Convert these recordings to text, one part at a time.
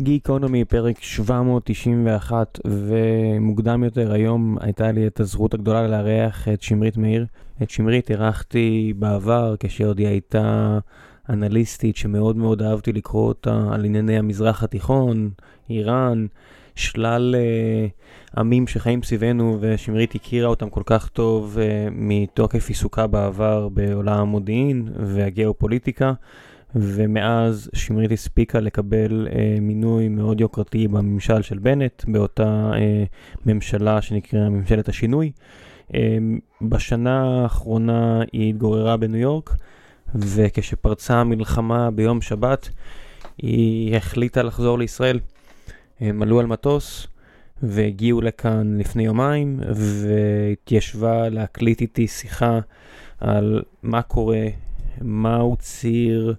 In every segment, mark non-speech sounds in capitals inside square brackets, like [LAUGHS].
גיקונומי, פרק 791, ומוקדם יותר היום הייתה לי את הזכות הגדולה לארח את שמרית מאיר. את שמרית אירחתי בעבר כשעוד היא הייתה אנליסטית שמאוד מאוד אהבתי לקרוא אותה על ענייני המזרח התיכון, איראן, שלל uh, עמים שחיים סביבנו ושמרית הכירה אותם כל כך טוב uh, מתוקף עיסוקה בעבר בעולם המודיעין והגיאופוליטיקה. ומאז שמרית הספיקה לקבל אה, מינוי מאוד יוקרתי בממשל של בנט, באותה אה, ממשלה שנקראה ממשלת השינוי. אה, בשנה האחרונה היא התגוררה בניו יורק, וכשפרצה המלחמה ביום שבת, היא החליטה לחזור לישראל. הם עלו על מטוס והגיעו לכאן לפני יומיים, והתיישבה להקליט איתי שיחה על מה קורה מהו ציר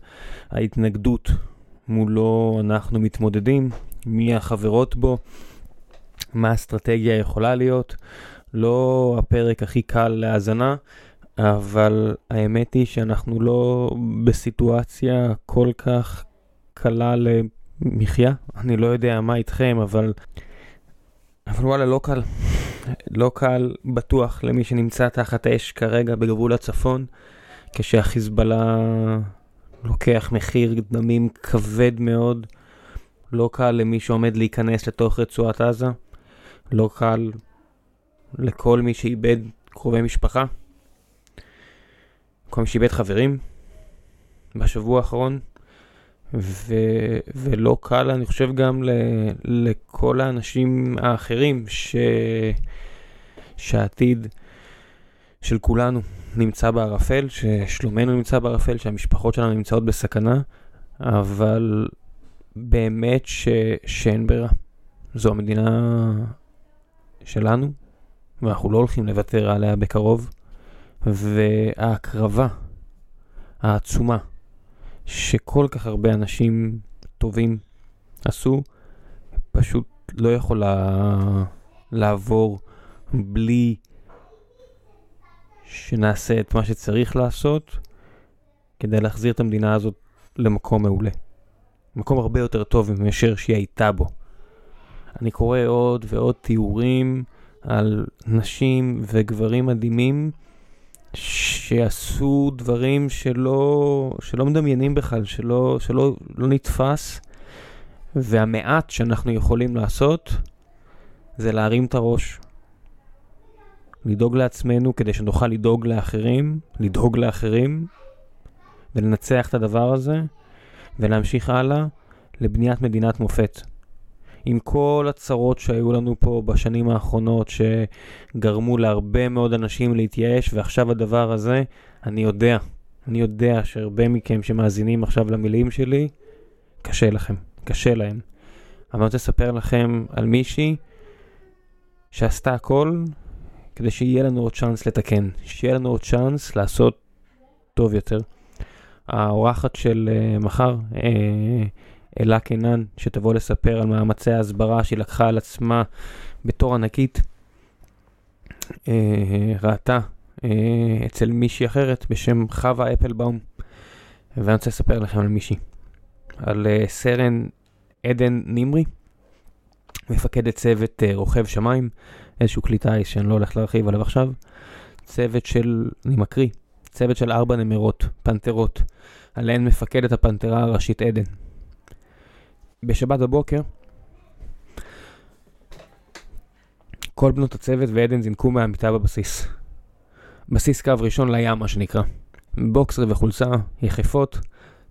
ההתנגדות מולו אנחנו מתמודדים, מי החברות בו, מה האסטרטגיה יכולה להיות. לא הפרק הכי קל להאזנה, אבל האמת היא שאנחנו לא בסיטואציה כל כך קלה למחיה. אני לא יודע מה איתכם, אבל... אבל וואלה, לא קל. לא קל בטוח למי שנמצא תחת אש כרגע בגבול הצפון. כשהחיזבאללה לוקח מחיר דמים כבד מאוד, לא קל למי שעומד להיכנס לתוך רצועת עזה, לא קל לכל מי שאיבד קרובי משפחה, כל מי שאיבד חברים בשבוע האחרון, ו... ולא קל, אני חושב, גם ל... לכל האנשים האחרים ש... שהעתיד של כולנו נמצא בערפל, ששלומנו נמצא בערפל, שהמשפחות שלנו נמצאות בסכנה, אבל באמת ש... שאין ברירה. זו המדינה שלנו, ואנחנו לא הולכים לוותר עליה בקרוב, וההקרבה העצומה שכל כך הרבה אנשים טובים עשו, פשוט לא יכולה לעבור בלי שנעשה את מה שצריך לעשות כדי להחזיר את המדינה הזאת למקום מעולה. מקום הרבה יותר טוב מאשר שהיא הייתה בו. אני קורא עוד ועוד תיאורים על נשים וגברים מדהימים שעשו דברים שלא, שלא מדמיינים בכלל, שלא, שלא לא נתפס, והמעט שאנחנו יכולים לעשות זה להרים את הראש לדאוג לעצמנו כדי שנוכל לדאוג לאחרים, לדאוג לאחרים, ולנצח את הדבר הזה, ולהמשיך הלאה לבניית מדינת מופת. עם כל הצרות שהיו לנו פה בשנים האחרונות, שגרמו להרבה מאוד אנשים להתייאש, ועכשיו הדבר הזה, אני יודע, אני יודע שהרבה מכם שמאזינים עכשיו למילים שלי, קשה לכם, קשה להם. אבל אני רוצה לספר לכם על מישהי שעשתה הכל כדי שיהיה לנו עוד צ'אנס לתקן, שיהיה לנו עוד צ'אנס לעשות טוב יותר. האורחת של uh, מחר, uh, אלה קינן, שתבוא לספר על מאמצי ההסברה שהיא לקחה על עצמה בתור ענקית, uh, ראתה uh, אצל מישהי אחרת בשם חווה אפלבאום, ואני רוצה לספר לכם על מישהי, על uh, סרן עדן נימרי, מפקדת צוות uh, רוכב שמיים. איזשהו כלי טיס שאני לא הולך להרחיב עליו עכשיו. צוות של, אני מקריא, צוות של ארבע נמרות, פנתרות, עליהן מפקדת הפנתרה הראשית עדן. בשבת בבוקר, כל בנות הצוות ועדן זינקו מהמיטה בבסיס. בסיס קו ראשון לים, מה שנקרא. בוקסרי וחולצה, יחפות,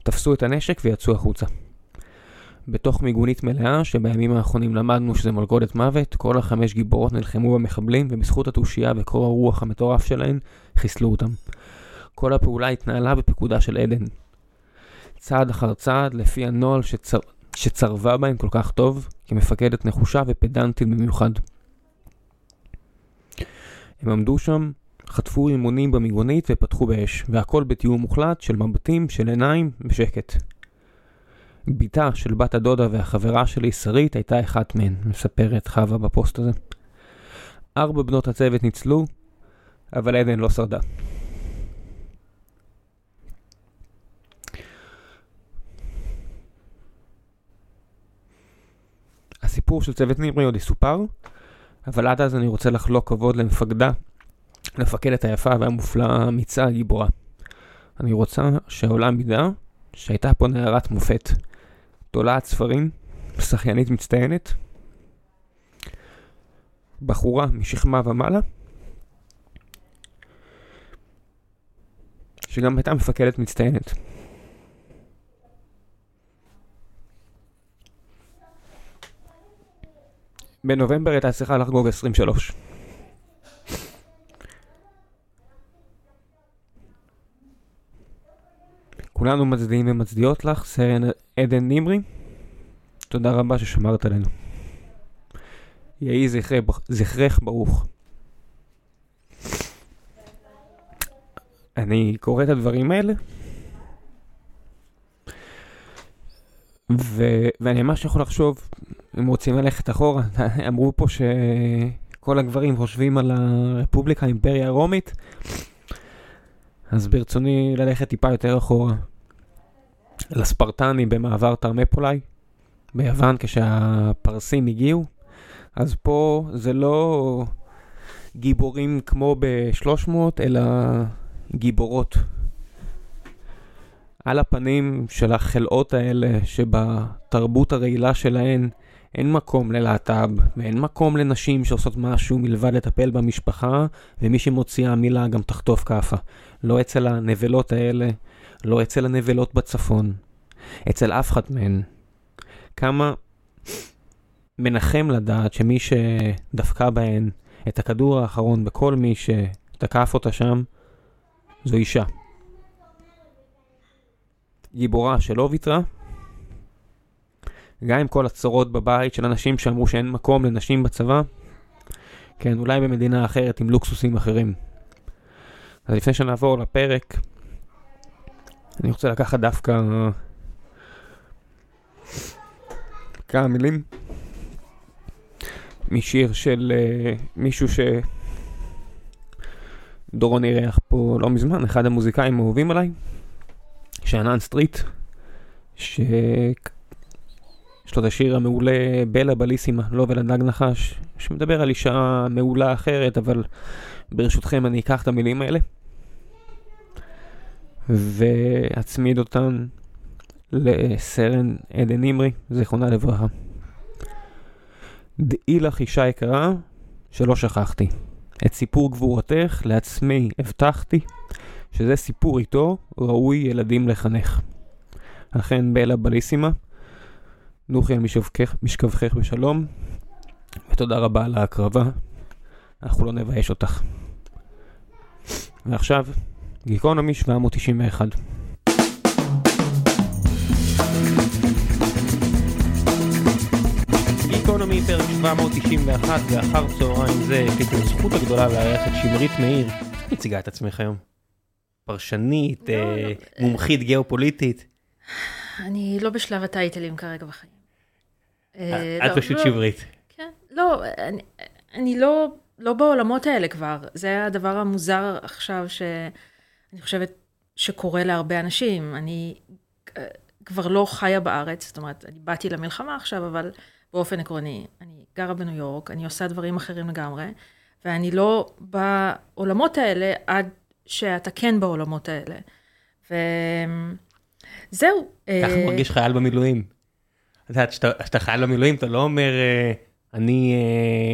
תפסו את הנשק ויצאו החוצה. בתוך מיגונית מלאה, שבימים האחרונים למדנו שזה מלכודת מוות, כל החמש גיבורות נלחמו במחבלים, ובזכות התושייה וקור הרוח המטורף שלהן, חיסלו אותם. כל הפעולה התנהלה בפיקודה של עדן. צעד אחר צעד, לפי הנוהל שצר... שצרבה בהם כל כך טוב, כמפקדת נחושה ופדנטית במיוחד. הם עמדו שם, חטפו אימונים במיגונית ופתחו באש, והכל בתיאום מוחלט של מבטים, של עיניים, בשקט. בתה של בת הדודה והחברה שלי, שרית, הייתה אחת מהן, מספרת חווה בפוסט הזה. ארבע בנות הצוות ניצלו, אבל עדן לא שרדה. הסיפור של צוות נימרי עוד יסופר, אבל עד אז אני רוצה לחלוק כבוד למפקדה, למפקדת היפה והמופלאה, האמיצה, הגיבורה. אני רוצה שהעולם ידע שהייתה פה נערת מופת, תולעת ספרים, שחיינית מצטיינת, בחורה משכמה ומעלה, שגם הייתה מפקדת מצטיינת. בנובמבר הייתה צריכה לחגוג 23. כולנו מצדיעים ומצדיעות לך, סרן עדן נימרי. תודה רבה ששמרת עלינו. יהי זכרך ברוך. אני קורא את הדברים האלה, ו- ואני ממש יכול לחשוב, אם רוצים ללכת אחורה, [LAUGHS] אמרו פה שכל הגברים חושבים על הרפובליקה, האימפריה הרומית, אז ברצוני ללכת טיפה יותר אחורה. לספרטנים במעבר תרמפולי, ביוון, כשהפרסים הגיעו. אז פה זה לא גיבורים כמו ב-300, אלא גיבורות. על הפנים של החלאות האלה, שבתרבות הרעילה שלהן אין מקום ללהט"ב, ואין מקום לנשים שעושות משהו מלבד לטפל במשפחה, ומי שמוציאה מילה גם תחטוף כאפה. לא אצל הנבלות האלה, לא אצל הנבלות בצפון, אצל אף אחת מהן. כמה מנחם לדעת שמי שדפקה בהן את הכדור האחרון בכל מי שתקף אותה שם, זו אישה. גיבורה שלא ויתרה, גם עם כל הצרות בבית של אנשים שאמרו שאין מקום לנשים בצבא, כן, אולי במדינה אחרת עם לוקסוסים אחרים. אז לפני שנעבור לפרק, אני רוצה לקחת דווקא כמה מילים משיר של uh, מישהו שדורון אירח פה לא מזמן, אחד המוזיקאים האהובים עליי, שאנן סטריט, שיש לו את השיר המעולה בלה בליסימה, לא ולדג נחש, שמדבר על אישה מעולה אחרת, אבל ברשותכם אני אקח את המילים האלה ואצמיד אותן לסרן עדן נמרי, זיכרונה לברכה. דעי לך אישה יקרה, שלא שכחתי. את סיפור גבורתך לעצמי הבטחתי, שזה סיפור איתו ראוי ילדים לחנך. אכן באלה בליסימה, נוחי על משכבכך בשלום, ותודה רבה על ההקרבה, אנחנו לא נבייש אותך. ועכשיו, גיקונומי 791. גיקונומי פרק 791 ואחר צהריים זה יש לי הזכות הגדולה לארח את שמרית מאיר. מציגה את עצמך היום. פרשנית, לא, אה, לא, מומחית גיאופוליטית. אני לא בשלב הטייטלים כרגע בחיים. אה, את לא, פשוט לא, שמרית. כן, לא, אני, אני לא, לא בעולמות האלה כבר. זה הדבר המוזר עכשיו שאני חושבת שקורה להרבה אנשים. אני אה, כבר לא חיה בארץ, זאת אומרת, אני באתי למלחמה עכשיו, אבל באופן עקרוני, אני גרה בניו יורק, אני עושה דברים אחרים לגמרי, ואני לא בעולמות האלה עד שאתה כן בעולמות האלה. וזהו. ככה אה, מרגיש חייל במילואים. את יודעת, כשאתה חייל במילואים, אתה לא אומר, אה, אני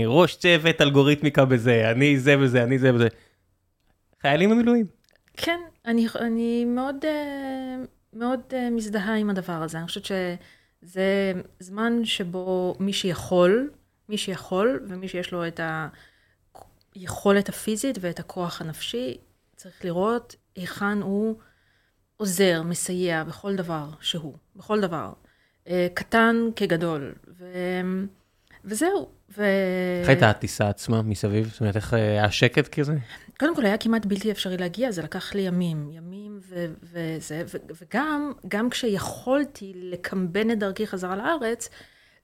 ראש צוות אלגוריתמיקה בזה, אני זה וזה, אני זה וזה. חיילים במילואים. כן, אני, אני מאוד, מאוד מזדהה עם הדבר הזה. אני חושבת שזה זמן שבו מי שיכול, מי שיכול, ומי שיש לו את היכולת הפיזית ואת הכוח הנפשי, צריך לראות היכן הוא עוזר, מסייע בכל דבר שהוא, בכל דבר. אה, קטן כגדול. ו... וזהו. ו... איך הייתה הטיסה עצמה מסביב? זאת אומרת, איך אה, היה שקט כזה? קודם כל, היה כמעט בלתי אפשרי להגיע, זה לקח לי ימים, ימים ו- וזה, ו- וגם, גם כשיכולתי לקמבן את דרכי חזרה לארץ,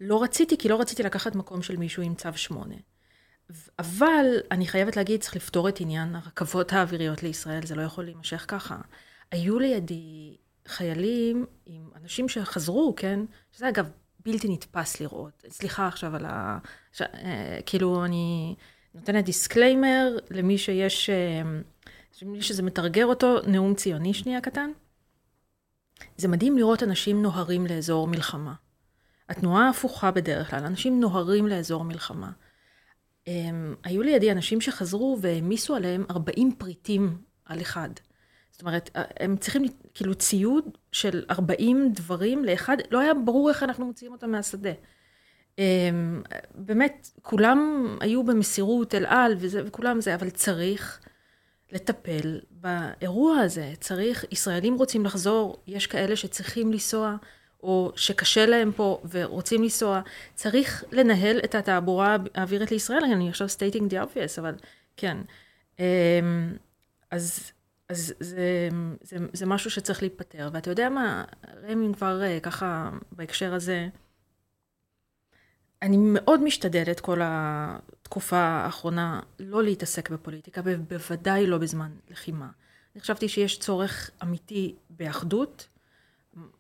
לא רציתי, כי לא רציתי לקחת מקום של מישהו עם צו שמונה. אבל אני חייבת להגיד, צריך לפתור את עניין הרכבות האוויריות לישראל, זה לא יכול להימשך ככה. היו לידי חיילים עם אנשים שחזרו, כן? שזה אגב בלתי נתפס לראות. סליחה עכשיו על ה... ש... כאילו, אני נותנת disclaimer למי שיש, למי שזה מתרגר אותו, נאום ציוני שנייה קטן. זה מדהים לראות אנשים נוהרים לאזור מלחמה. התנועה הפוכה בדרך כלל, אנשים נוהרים לאזור מלחמה. הם, היו לידי אנשים שחזרו והעמיסו עליהם 40 פריטים על אחד. זאת אומרת, הם צריכים כאילו ציוד של 40 דברים לאחד, לא היה ברור איך אנחנו מוציאים אותם מהשדה. הם, באמת, כולם היו במסירות אל על וזה, וכולם זה, אבל צריך לטפל באירוע הזה. צריך, ישראלים רוצים לחזור, יש כאלה שצריכים לנסוע, או שקשה להם פה ורוצים לנסוע. צריך לנהל את התעבורה האווירית לישראל, אני עכשיו stating the obvious, אבל כן. אז, אז זה, זה, זה משהו שצריך להיפטר. ואתה יודע מה, רמי כבר ככה בהקשר הזה, אני מאוד משתדלת כל התקופה האחרונה לא להתעסק בפוליטיקה, ובוודאי לא בזמן לחימה. אני חשבתי שיש צורך אמיתי באחדות,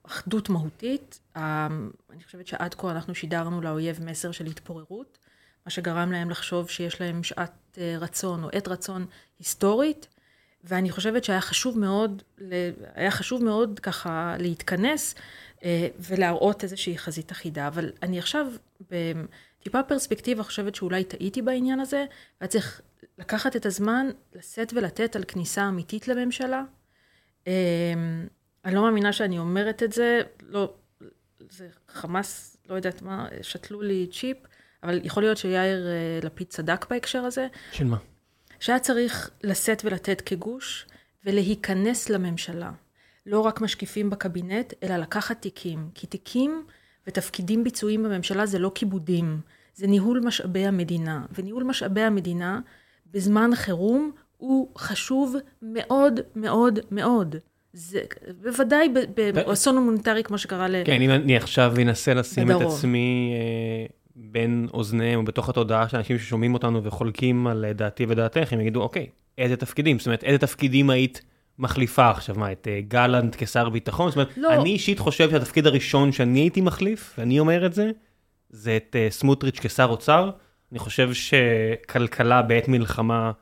אחדות מהותית. אני חושבת שעד כה אנחנו שידרנו לאויב מסר של התפוררות, מה שגרם להם לחשוב שיש להם שעת אה, רצון או עת רצון היסטורית, ואני חושבת שהיה חשוב מאוד, היה חשוב מאוד ככה להתכנס אה, ולהראות איזושהי חזית אחידה. אבל אני עכשיו, בטיפה פרספקטיבה, חושבת שאולי טעיתי בעניין הזה, והיה צריך לקחת את הזמן, לשאת ולתת על כניסה אמיתית לממשלה. אה, אני לא מאמינה שאני אומרת את זה, לא, זה חמאס, לא יודעת מה, שתלו לי צ'יפ, אבל יכול להיות שיאיר אה, לפיד צדק בהקשר הזה. של מה? שהיה צריך לשאת ולתת כגוש ולהיכנס לממשלה. לא רק משקיפים בקבינט, אלא לקחת תיקים. כי תיקים ותפקידים ביצועיים בממשלה זה לא כיבודים, זה ניהול משאבי המדינה. וניהול משאבי המדינה בזמן חירום הוא חשוב מאוד מאוד מאוד. זה בוודאי באסון הומניטרי כמו שקרה ל... כן, אם אני עכשיו אנסה לשים את עצמי אה, בין אוזניהם או בתוך התודעה של אנשים ששומעים אותנו וחולקים על דעתי ודעתך, הם יגידו, אוקיי, איזה תפקידים? זאת אומרת, איזה תפקידים היית מחליפה עכשיו? מה, את אה, גלנט כשר ביטחון? זאת אומרת, לא. אני אישית חושב שהתפקיד הראשון שאני הייתי מחליף, ואני אומר את זה, זה את אה, סמוטריץ' כשר אוצר. אני חושב שכלכלה בעת מלחמה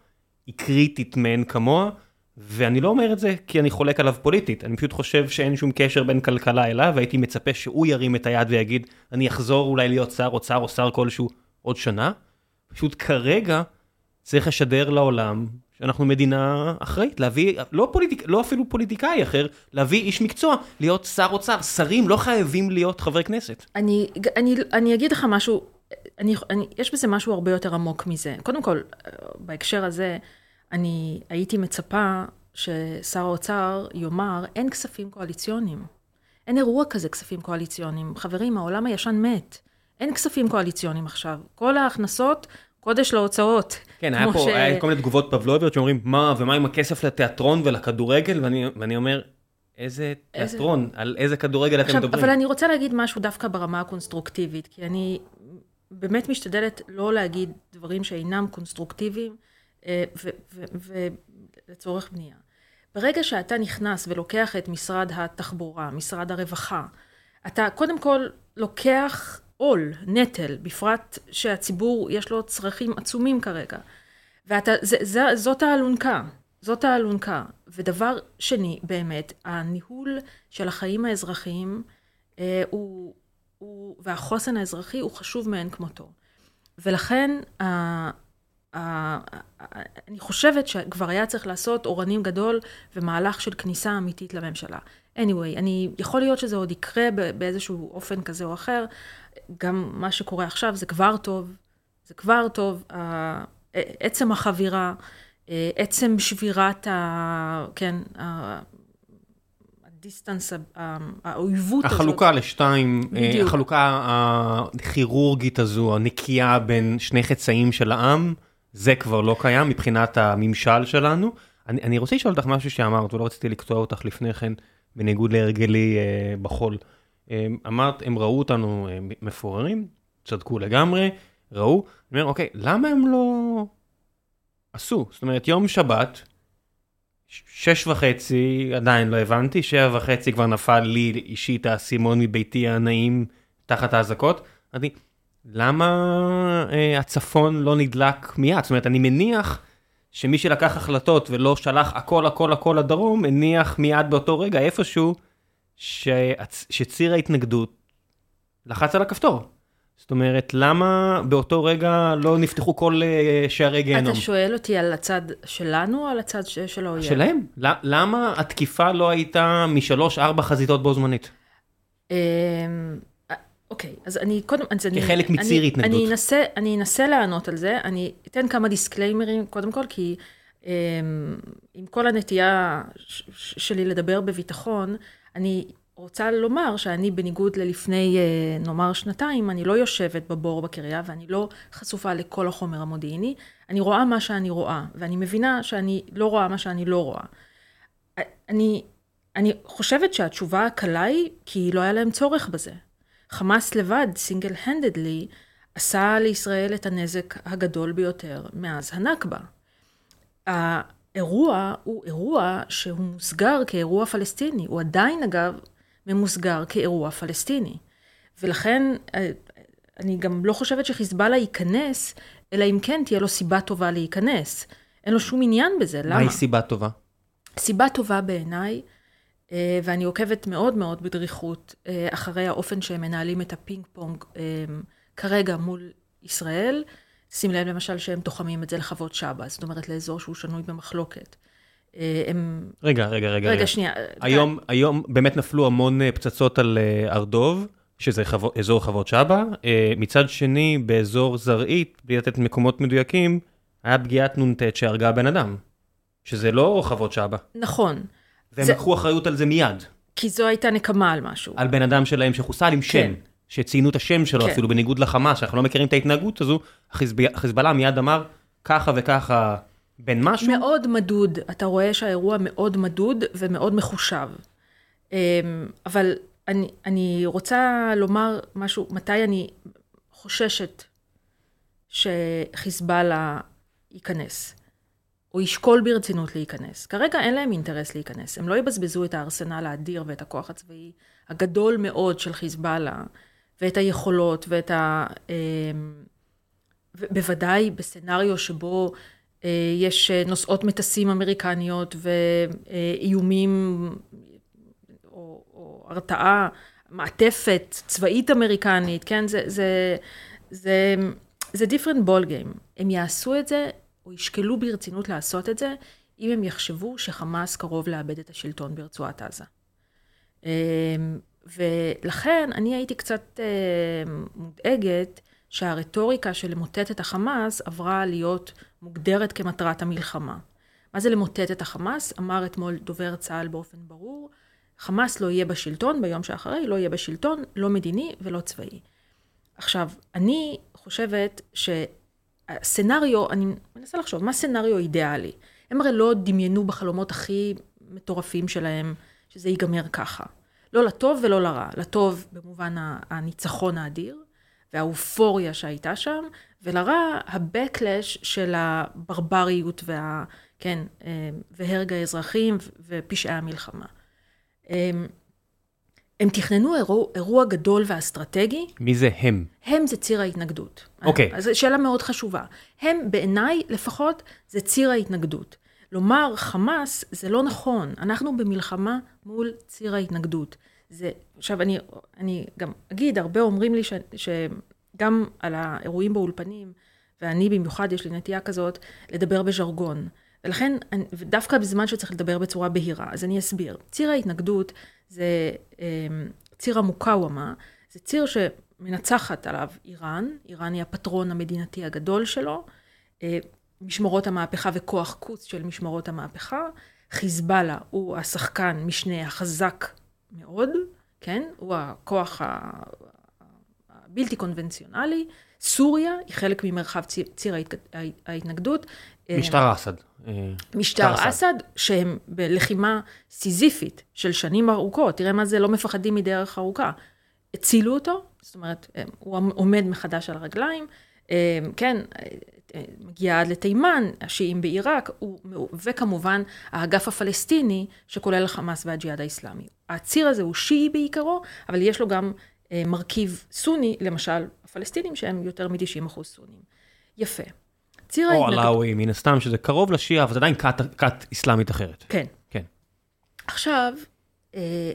היא קריטית מאין כמוה. ואני לא אומר את זה כי אני חולק עליו פוליטית, אני פשוט חושב שאין שום קשר בין כלכלה אליו, והייתי מצפה שהוא ירים את היד ויגיד, אני אחזור אולי להיות שר אוצר או שר כלשהו עוד שנה. פשוט כרגע צריך לשדר לעולם שאנחנו מדינה אחראית, להביא, לא, פוליטיק, לא אפילו פוליטיקאי אחר, להביא איש מקצוע, להיות שר אוצר. שרים לא חייבים להיות חברי כנסת. אני, אני, אני אגיד לך משהו, אני, אני, יש בזה משהו הרבה יותר עמוק מזה. קודם כל, בהקשר הזה, אני הייתי מצפה ששר האוצר יאמר, אין כספים קואליציוניים. אין אירוע כזה כספים קואליציוניים. חברים, העולם הישן מת. אין כספים קואליציוניים עכשיו. כל ההכנסות, קודש להוצאות. כן, היה פה, ש... היה כל מיני תגובות פבלוביות שאומרים, מה, ומה עם הכסף לתיאטרון ולכדורגל? ואני, ואני אומר, איזה תיאטרון, איזה... על איזה כדורגל עכשיו, אתם מדברים? אבל אני רוצה להגיד משהו דווקא ברמה הקונסטרוקטיבית, כי אני באמת משתדלת לא להגיד דברים שאינם קונסטרוקטיביים. אה, ולצורך בנייה. ברגע שאתה נכנס ולוקח את משרד התחבורה, משרד הרווחה, אתה קודם כל לוקח עול, נטל, בפרט שהציבור יש לו צרכים עצומים כרגע. וזאת האלונקה, זאת האלונקה. ודבר שני, באמת, הניהול של החיים האזרחיים אה, הוא, הוא, והחוסן האזרחי הוא חשוב מאין כמותו. ולכן אני חושבת שכבר היה צריך לעשות אורנים גדול ומהלך של כניסה אמיתית לממשלה. anyway, אני, יכול להיות שזה עוד יקרה באיזשהו אופן כזה או אחר. גם מה שקורה עכשיו זה כבר טוב, זה כבר טוב. עצם החבירה, עצם שבירת ה... כן, הדיסטנס, האויבות הזאת. החלוקה לשתיים, בדיוק. החלוקה הכירורגית הזו, הנקייה בין שני חצאים של העם. זה כבר לא קיים מבחינת הממשל שלנו. אני, אני רוצה לשאול אותך משהו שאמרת, ולא רציתי לקטוע אותך לפני כן, בניגוד להרגלי אה, בחול. אה, אמרת, הם ראו אותנו אה, מפוררים, צדקו לגמרי, ראו. אני אומר, אוקיי, למה הם לא עשו? זאת אומרת, יום שבת, שש וחצי, עדיין לא הבנתי, שבע וחצי כבר נפל לי אישית האסימון מביתי הנעים, תחת האזעקות, אמרתי, למה אה, הצפון לא נדלק מיד? זאת אומרת, אני מניח שמי שלקח החלטות ולא שלח הכל הכל הכל לדרום, הניח מיד באותו רגע איפשהו ש... שציר ההתנגדות לחץ על הכפתור. זאת אומרת, למה באותו רגע לא נפתחו כל אה, שערי גיהנום? אתה שואל אותי על הצד שלנו או על הצד של האויב? שלהם. למה התקיפה לא הייתה משלוש, ארבע חזיתות בו זמנית? אוקיי, אז אני קודם, אז אני... כחלק מציר אני, התנגדות. אני אנסה, אני אנסה לענות על זה, אני אתן כמה דיסקליימרים, קודם כל, כי אמ, עם כל הנטייה שלי לדבר בביטחון, אני רוצה לומר שאני בניגוד ללפני, אה, נאמר, שנתיים, אני לא יושבת בבור בקריה ואני לא חשופה לכל החומר המודיעיני, אני רואה מה שאני רואה, ואני מבינה שאני לא רואה מה שאני לא רואה. אני, אני חושבת שהתשובה הקלה היא כי לא היה להם צורך בזה. חמאס לבד, סינגל הנדדלי, עשה לישראל את הנזק הגדול ביותר מאז הנכבה. האירוע הוא אירוע שהוא מוסגר כאירוע פלסטיני. הוא עדיין, אגב, ממוסגר כאירוע פלסטיני. ולכן, אה, אני גם לא חושבת שחיזבאללה ייכנס, אלא אם כן תהיה לו סיבה טובה להיכנס. אין לו שום עניין בזה, למה? מהי סיבה טובה? סיבה טובה בעיניי, ואני עוקבת מאוד מאוד בדריכות אה, אחרי האופן שהם מנהלים את הפינג פונג כרגע מול ישראל. שים לב למשל שהם תוחמים את זה לחוות שבא, זאת אומרת לאזור שהוא שנוי במחלוקת. אה, הם... רגע, רגע, רגע. רגע, שנייה. היום, היום באמת נפלו המון אה, פצצות על אה, הר דוב, שזה חו... אזור חוות שבא. מצד שני, באזור זרעית, בלי לתת מקומות מדויקים, היה פגיעת נ"ט שהרגה בן אדם. שזה לא חוות שבא. נכון. והם זה... לקחו אחריות על זה מיד. כי זו הייתה נקמה על משהו. על בן אדם שלהם שחוסל עם שם. כן. שציינו את השם שלו כן. אפילו בניגוד לחמאס, שאנחנו לא מכירים את ההתנהגות הזו, החיזבאללה מיד אמר ככה וככה בין משהו? מאוד מדוד, אתה רואה שהאירוע מאוד מדוד ומאוד מחושב. אמ, אבל אני, אני רוצה לומר משהו, מתי אני חוששת שחיזבאללה ייכנס, או ישקול ברצינות להיכנס. כרגע אין להם אינטרס להיכנס, הם לא יבזבזו את הארסנל האדיר ואת הכוח הצבאי הגדול מאוד של חיזבאללה, ואת היכולות ואת ה... אמ, בוודאי בסצנריו שבו אה, יש אה, נוסעות מטסים אמריקניות ואיומים או, או הרתעה, מעטפת צבאית אמריקנית, כן? זה, זה, זה, זה different ball game. הם יעשו את זה, או ישקלו ברצינות לעשות את זה, אם הם יחשבו שחמאס קרוב לאבד את השלטון ברצועת עזה. אה, ולכן אני הייתי קצת מודאגת שהרטוריקה של למוטט את החמאס עברה להיות מוגדרת כמטרת המלחמה. מה זה למוטט את החמאס? אמר אתמול דובר צה"ל באופן ברור, חמאס לא יהיה בשלטון ביום שאחרי, לא יהיה בשלטון, לא מדיני ולא צבאי. עכשיו, אני חושבת שהסצנריו, אני מנסה לחשוב, מה סצנריו אידיאלי? הם הרי לא דמיינו בחלומות הכי מטורפים שלהם שזה ייגמר ככה. לא לטוב ולא לרע. לטוב במובן הניצחון האדיר, והאופוריה שהייתה שם, ולרע, ה-backlash של הברבריות וה... כן, אה, והרג האזרחים ופשעי המלחמה. הם תכננו אירוע, אירוע גדול ואסטרטגי. מי זה הם? הם זה ציר ההתנגדות. אוקיי. Okay. אז זו שאלה מאוד חשובה. הם, בעיניי לפחות, זה ציר ההתנגדות. לומר חמאס זה לא נכון, אנחנו במלחמה מול ציר ההתנגדות. זה, עכשיו אני, אני גם אגיד, הרבה אומרים לי ש, שגם על האירועים באולפנים, ואני במיוחד, יש לי נטייה כזאת, לדבר בז'רגון. ולכן, דווקא בזמן שצריך לדבר בצורה בהירה, אז אני אסביר. ציר ההתנגדות זה אמ, ציר המוקאוומה, זה ציר שמנצחת עליו איראן, איראן היא הפטרון המדינתי הגדול שלו, אה, משמרות המהפכה וכוח קוץ של משמרות המהפכה, חיזבאללה הוא השחקן משנה החזק מאוד, כן? הוא הכוח הבלתי קונבנציונלי. סוריה היא חלק ממרחב ציר, ציר ההתנגדות. משטר אסד. אה, משטר אסד, שהם בלחימה סיזיפית של שנים ארוכות, תראה מה זה לא מפחדים מדרך ארוכה. הצילו אותו, זאת אומרת, הוא עומד מחדש על הרגליים, אה, כן, מגיע עד לתימן, השיעים בעיראק, וכמובן האגף הפלסטיני, שכולל החמאס והג'יהאד האיסלאמי. הציר הזה הוא שיעי בעיקרו, אבל יש לו גם אה, מרכיב סוני, למשל הפלסטינים שהם יותר מ-90% סונים. יפה. ציר. או עלאווי, מן הסתם, שזה קרוב לשיעה, אבל זה עדיין כת אסלאמית אחרת. כן. כן. עכשיו, אה,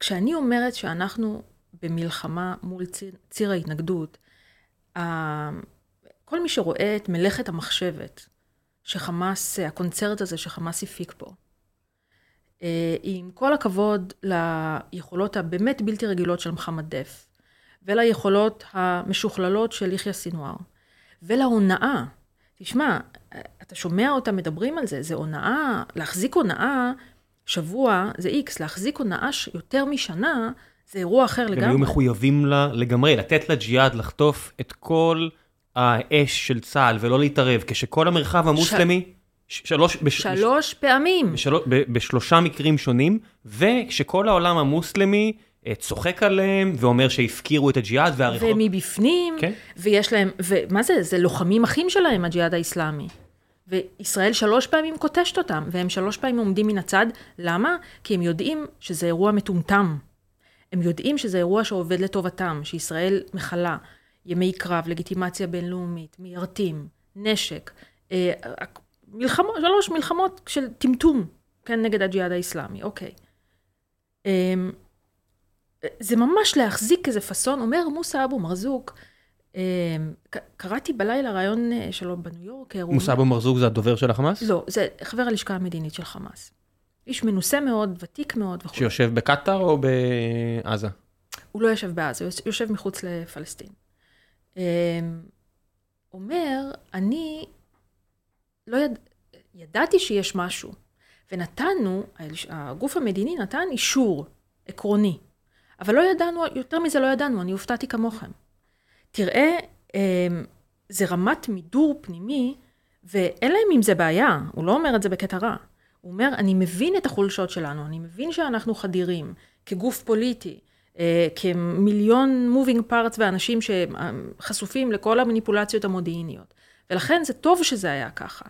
כשאני אומרת שאנחנו במלחמה מול ציר, ציר ההתנגדות, כל מי שרואה את מלאכת המחשבת שחמאס, הקונצרט הזה שחמאס הפיק פה, אה, עם כל הכבוד ליכולות הבאמת בלתי רגילות של מחמד דף, וליכולות המשוכללות של יחיא סינואר, ולהונאה. תשמע, אתה שומע אותם מדברים על זה, זה הונאה, להחזיק הונאה שבוע זה איקס, להחזיק הונאה יותר משנה זה אירוע אחר לגמרי. הם היו מחויבים לה לגמרי, לתת לג'יהאד לחטוף את כל האש של צה"ל ולא להתערב, כשכל המרחב המוסלמי... שלוש, בש, שלוש פעמים. בשלוש, ב, בשלושה מקרים שונים, וכשכל העולם המוסלמי אה, צוחק עליהם ואומר שהפקירו את הג'יהאד והריחות. ומבפנים, כן? ויש להם, ומה זה, זה לוחמים אחים שלהם, הג'יהאד האיסלאמי. וישראל שלוש פעמים קוטשת אותם, והם שלוש פעמים עומדים מן הצד. למה? כי הם יודעים שזה אירוע מטומטם. הם יודעים שזה אירוע שעובד לטובתם, שישראל מכלה ימי קרב, לגיטימציה בינלאומית, מיירטים, נשק, אה, מלחמות, שלוש מלחמות של טמטום, כן, נגד הג'יהאד האיסלאמי, אוקיי. אה, זה ממש להחזיק איזה פאסון, אומר מוסא אבו מרזוק, אה, קראתי בלילה ראיון אה, שלו בניו יורק. מוסא אבו מרזוק זה הדובר של החמאס? לא, זה חבר הלשכה המדינית של חמאס. איש מנוסה מאוד, ותיק מאוד וכו'. שיושב בקטאר או בעזה? הוא לא יושב בעזה, הוא יושב מחוץ לפלסטין. אמ, אומר, אני לא יד... ידעתי שיש משהו, ונתנו, הגוף המדיני נתן אישור עקרוני, אבל לא ידענו, יותר מזה לא ידענו, אני הופתעתי כמוכם. תראה, אמ, זה רמת מידור פנימי, ואין להם עם זה בעיה, הוא לא אומר את זה בקטע רע. הוא אומר, אני מבין את החולשות שלנו, אני מבין שאנחנו חדירים כגוף פוליטי, אה, כמיליון מובינג פארטס ואנשים שחשופים לכל המניפולציות המודיעיניות. ולכן זה טוב שזה היה ככה.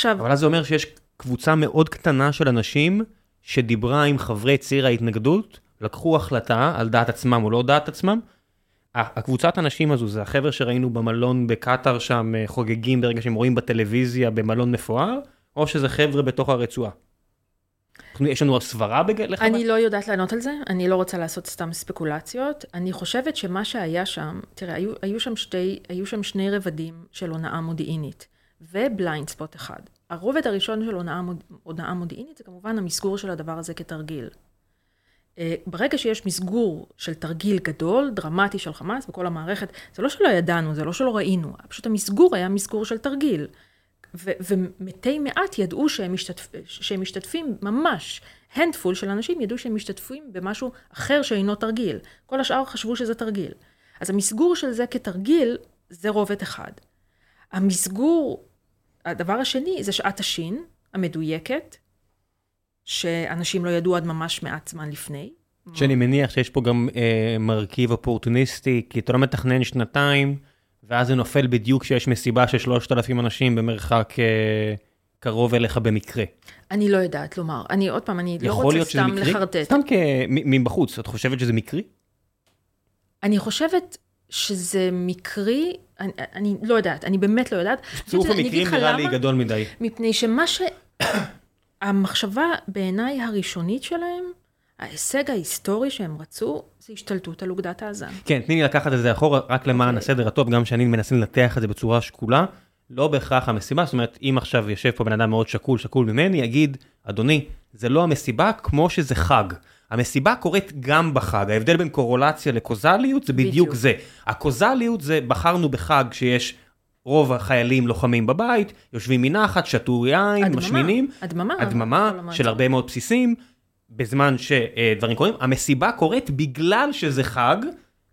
עכשיו... אבל אז זה אומר שיש קבוצה מאוד קטנה של אנשים שדיברה עם חברי ציר ההתנגדות, לקחו החלטה על דעת עצמם או לא דעת עצמם. הקבוצת אנשים הזו זה החבר'ה שראינו במלון בקטאר שם אה, חוגגים ברגע שהם רואים בטלוויזיה במלון מפואר, או שזה חבר'ה בתוך הרצועה? יש לנו סברה לחמאס? אני לא יודעת לענות על זה, אני לא רוצה לעשות סתם ספקולציות. אני חושבת שמה שהיה שם, תראה, היו, היו, שם, שתי, היו שם שני רבדים של הונאה מודיעינית, וב blind spot אחד. הרובד הראשון של הונאה, מוד, הונאה מודיעינית זה כמובן המסגור של הדבר הזה כתרגיל. אה, ברגע שיש מסגור של תרגיל גדול, דרמטי של חמאס בכל המערכת, זה לא שלא ידענו, זה לא שלא ראינו, פשוט המסגור היה מסגור של תרגיל. ומתי מעט ידעו שהם, משתתפ, שהם משתתפים ממש, handful של אנשים ידעו שהם משתתפים במשהו אחר שאינו תרגיל. כל השאר חשבו שזה תרגיל. אז המסגור של זה כתרגיל, זה רובד אחד. המסגור, הדבר השני, זה שעת השין המדויקת, שאנשים לא ידעו עד ממש מעט זמן לפני. שאני מניח שיש פה גם אה, מרכיב אופורטוניסטי, כי אתה לא מתכנן שנתיים. ואז זה נופל בדיוק כשיש מסיבה של 3,000 אנשים במרחק אה, קרוב אליך במקרה. אני לא יודעת לומר. אני עוד פעם, אני לא רוצה סתם לחרטט. סתם מבחוץ, את חושבת שזה מקרי? אני חושבת שזה מקרי, אני, אני לא יודעת, אני באמת לא יודעת. צירוף המקרים נראה לי גדול מדי. מפני שמה ש... [COUGHS] המחשבה בעיניי הראשונית שלהם, ההישג ההיסטורי שהם רצו, זה השתלטות על אוגדת עזה. כן, תני לי לקחת את זה אחורה, רק למען okay. אוקיי. הסדר הטוב, גם שאני מנסה לנתח את זה בצורה שקולה, לא בהכרח המסיבה, זאת אומרת, אם עכשיו יושב פה בן אדם מאוד שקול, שקול ממני, יגיד, אדוני, זה לא המסיבה כמו שזה חג. המסיבה קורית גם בחג, ההבדל בין קורולציה לקוזליות זה בדיוק, בדיוק. זה. הקוזליות זה בחרנו בחג שיש רוב החיילים לוחמים בבית, יושבים מנחת, שתו יין, הדממה, משמינים. הדממה. הדממה של הרבה מאוד בסיסים. בזמן שדברים קורים, המסיבה קורית בגלל שזה חג,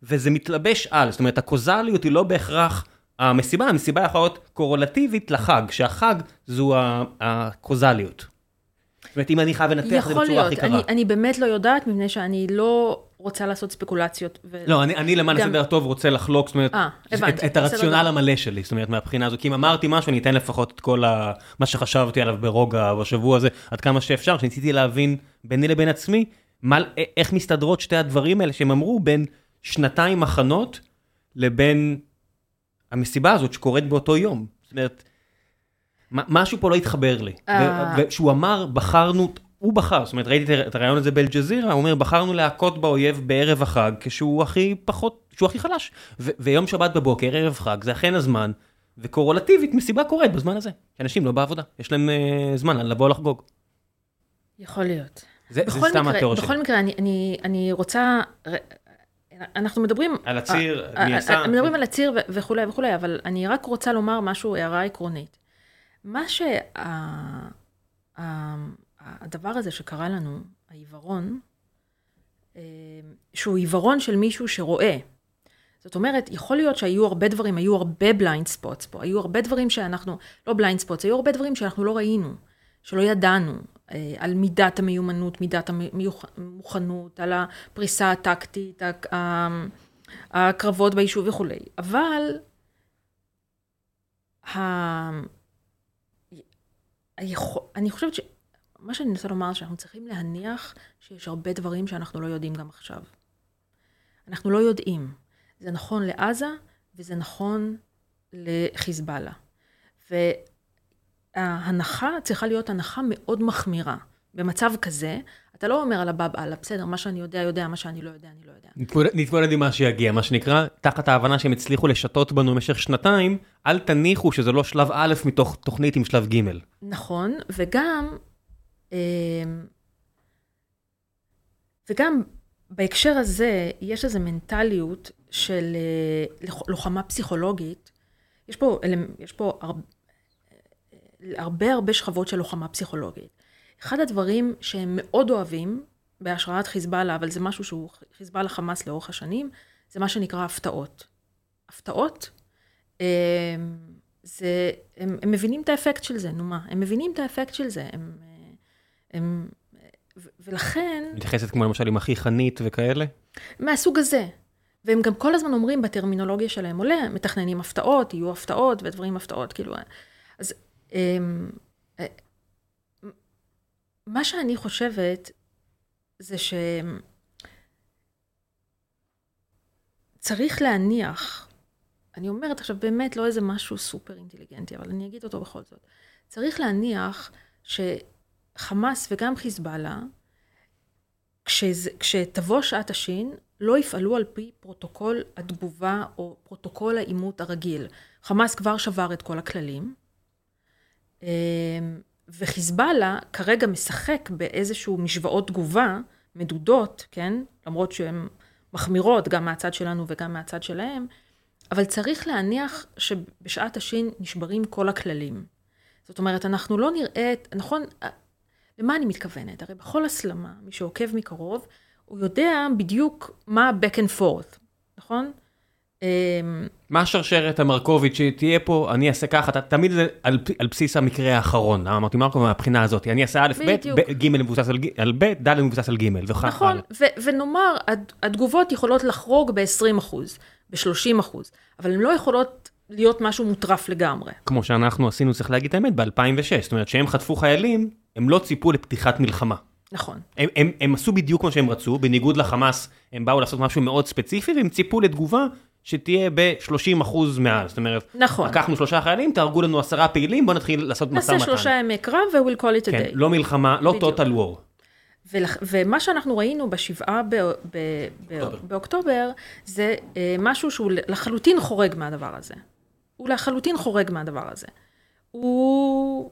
וזה מתלבש על, זאת אומרת הקוזליות היא לא בהכרח המסיבה, המסיבה יכולה להיות קורולטיבית לחג, שהחג זו הקוזליות. זאת אומרת, אם אני חייב לנתח את זה בצורה הכי קרה. יכול להיות, אני באמת לא יודעת, מפני שאני לא רוצה לעשות ספקולציות. ו... לא, אני, אני למען הסדר הטוב רוצה לחלוק, זאת אומרת, 아, אה, הבנתי, את, את הרציונל המלא שלי, זאת אומרת, מהבחינה הזו, כי אם אמרתי משהו, אני אתן לפחות את כל ה, מה שחשבתי עליו ברוגע בשבוע הזה, עד כמה שאפשר, שניסיתי להבין ביני לבין עצמי, איך מסתדרות שתי הדברים האלה שהם אמרו בין שנתיים מחנות לבין המסיבה הזאת שקורית באותו יום. זאת אומרת, משהו פה לא התחבר לי. וכשהוא אמר, בחרנו, הוא בחר, זאת אומרת, ראיתי את הרעיון הזה באלג'זירה, הוא אומר, בחרנו להכות באויב בערב החג, כשהוא הכי פחות, כשהוא הכי חלש. ויום שבת בבוקר, ערב חג, זה אכן הזמן, וקורולטיבית, מסיבה קורית בזמן הזה. אנשים לא בעבודה, יש להם uh, זמן לבוא לחגוג. יכול להיות. זה, זה סתם התיאוריה שלי. בכל מקרה, אני, אני, אני רוצה, אנחנו מדברים... על הציר, מי עשה... מדברים על הציר וכולי וכולי, אבל אני רק רוצה לומר משהו, הערה עקרונית. מה שה... הדבר הזה שקרה לנו, העיוורון, אה, שהוא עיוורון של מישהו שרואה. זאת אומרת, יכול להיות שהיו הרבה דברים, היו הרבה blind spots פה, היו הרבה דברים שאנחנו, לא blind spots, היו הרבה דברים שאנחנו לא ראינו, שלא ידענו, אה, על מידת המיומנות, מידת המוכנות, על הפריסה הטקטית, הקרבות ביישוב וכולי. אבל אני חושבת ש... מה שאני מנסה לומר, שאנחנו צריכים להניח שיש הרבה דברים שאנחנו לא יודעים גם עכשיו. אנחנו לא יודעים. זה נכון לעזה, וזה נכון לחיזבאללה. וההנחה צריכה להיות הנחה מאוד מחמירה. במצב כזה, אתה לא אומר על הבאב אללה, בסדר, מה שאני יודע, יודע, מה שאני לא יודע, אני לא יודע. נתמודד עם מה שיגיע, מה שנקרא, תחת ההבנה שהם הצליחו לשתות בנו במשך שנתיים, אל תניחו שזה לא שלב א' מתוך תוכנית עם שלב ג'. נכון, וגם אמ, וגם בהקשר הזה, יש איזו מנטליות של אה, לוחמה פסיכולוגית. יש פה, יש פה הרבה, הרבה הרבה שכבות של לוחמה פסיכולוגית. אחד הדברים שהם מאוד אוהבים בהשראת חיזבאללה, אבל זה משהו שהוא חיזבאללה חמאס לאורך השנים, זה מה שנקרא הפתעות. הפתעות, אמ, זה, הם, הם מבינים את האפקט של זה, נו מה, הם מבינים את האפקט של זה, הם, הם, ולכן... מתייחסת כמו למשל עם הכי חנית וכאלה? מהסוג הזה. והם גם כל הזמן אומרים בטרמינולוגיה שלהם עולה, מתכננים הפתעות, יהיו הפתעות ודברים הפתעות, כאילו... אז הם, אמ, מה שאני חושבת זה שצריך להניח, אני אומרת עכשיו באמת לא איזה משהו סופר אינטליגנטי, אבל אני אגיד אותו בכל זאת. צריך להניח ש... חמאס וגם חיזבאללה, כשתבוא שעת השין, לא יפעלו על פי פרוטוקול התגובה או פרוטוקול העימות הרגיל. חמאס כבר שבר את כל הכללים, אמ, וחיזבאללה כרגע משחק באיזשהו משוואות תגובה מדודות, כן? למרות שהן מחמירות גם מהצד שלנו וגם מהצד שלהם, אבל צריך להניח שבשעת השין נשברים כל הכללים. זאת אומרת, אנחנו לא נראה, נכון, למה אני מתכוונת? הרי בכל הסלמה, מי שעוקב מקרוב, הוא יודע בדיוק מה ה-back and forth, נכון? אמ, מה השרשרת המרקובית שתהיה פה, אני אעשה ככה, תמיד זה על, על בסיס המקרה האחרון, אמרתי מרקוב מהבחינה הזאת, אני אעשה א', ב', ג' מבוסס על, ב', ד' מבוסס על ג', וכך נכון, ו- ונאמר, התגובות יכולות לחרוג ב-20 אחוז, ב-30 אחוז, אבל הן לא יכולות להיות משהו מוטרף לגמרי. כמו שאנחנו עשינו, צריך להגיד את האמת, ב-2006, זאת אומרת שהם חטפו חיילים, הם לא ציפו לפתיחת מלחמה. נכון. הם, הם, הם עשו בדיוק מה שהם רצו, בניגוד לחמאס, הם באו לעשות משהו מאוד ספציפי, והם ציפו לתגובה שתהיה ב-30 אחוז מעל. זאת אומרת, נכון. לקחנו שלושה חיילים, תהרגו לנו עשרה פעילים, בואו נתחיל לעשות משא ומתן. נעשה שלושה ימי קרב ו-we'll call it a כן, day. לא מלחמה, לא בדיוק. total war. ולח... ומה שאנחנו ראינו בשבעה ב... ב... ב... באוקטובר, זה אה, משהו שהוא לחלוטין חורג מהדבר הזה. הוא לחלוטין חורג מהדבר הזה. הוא...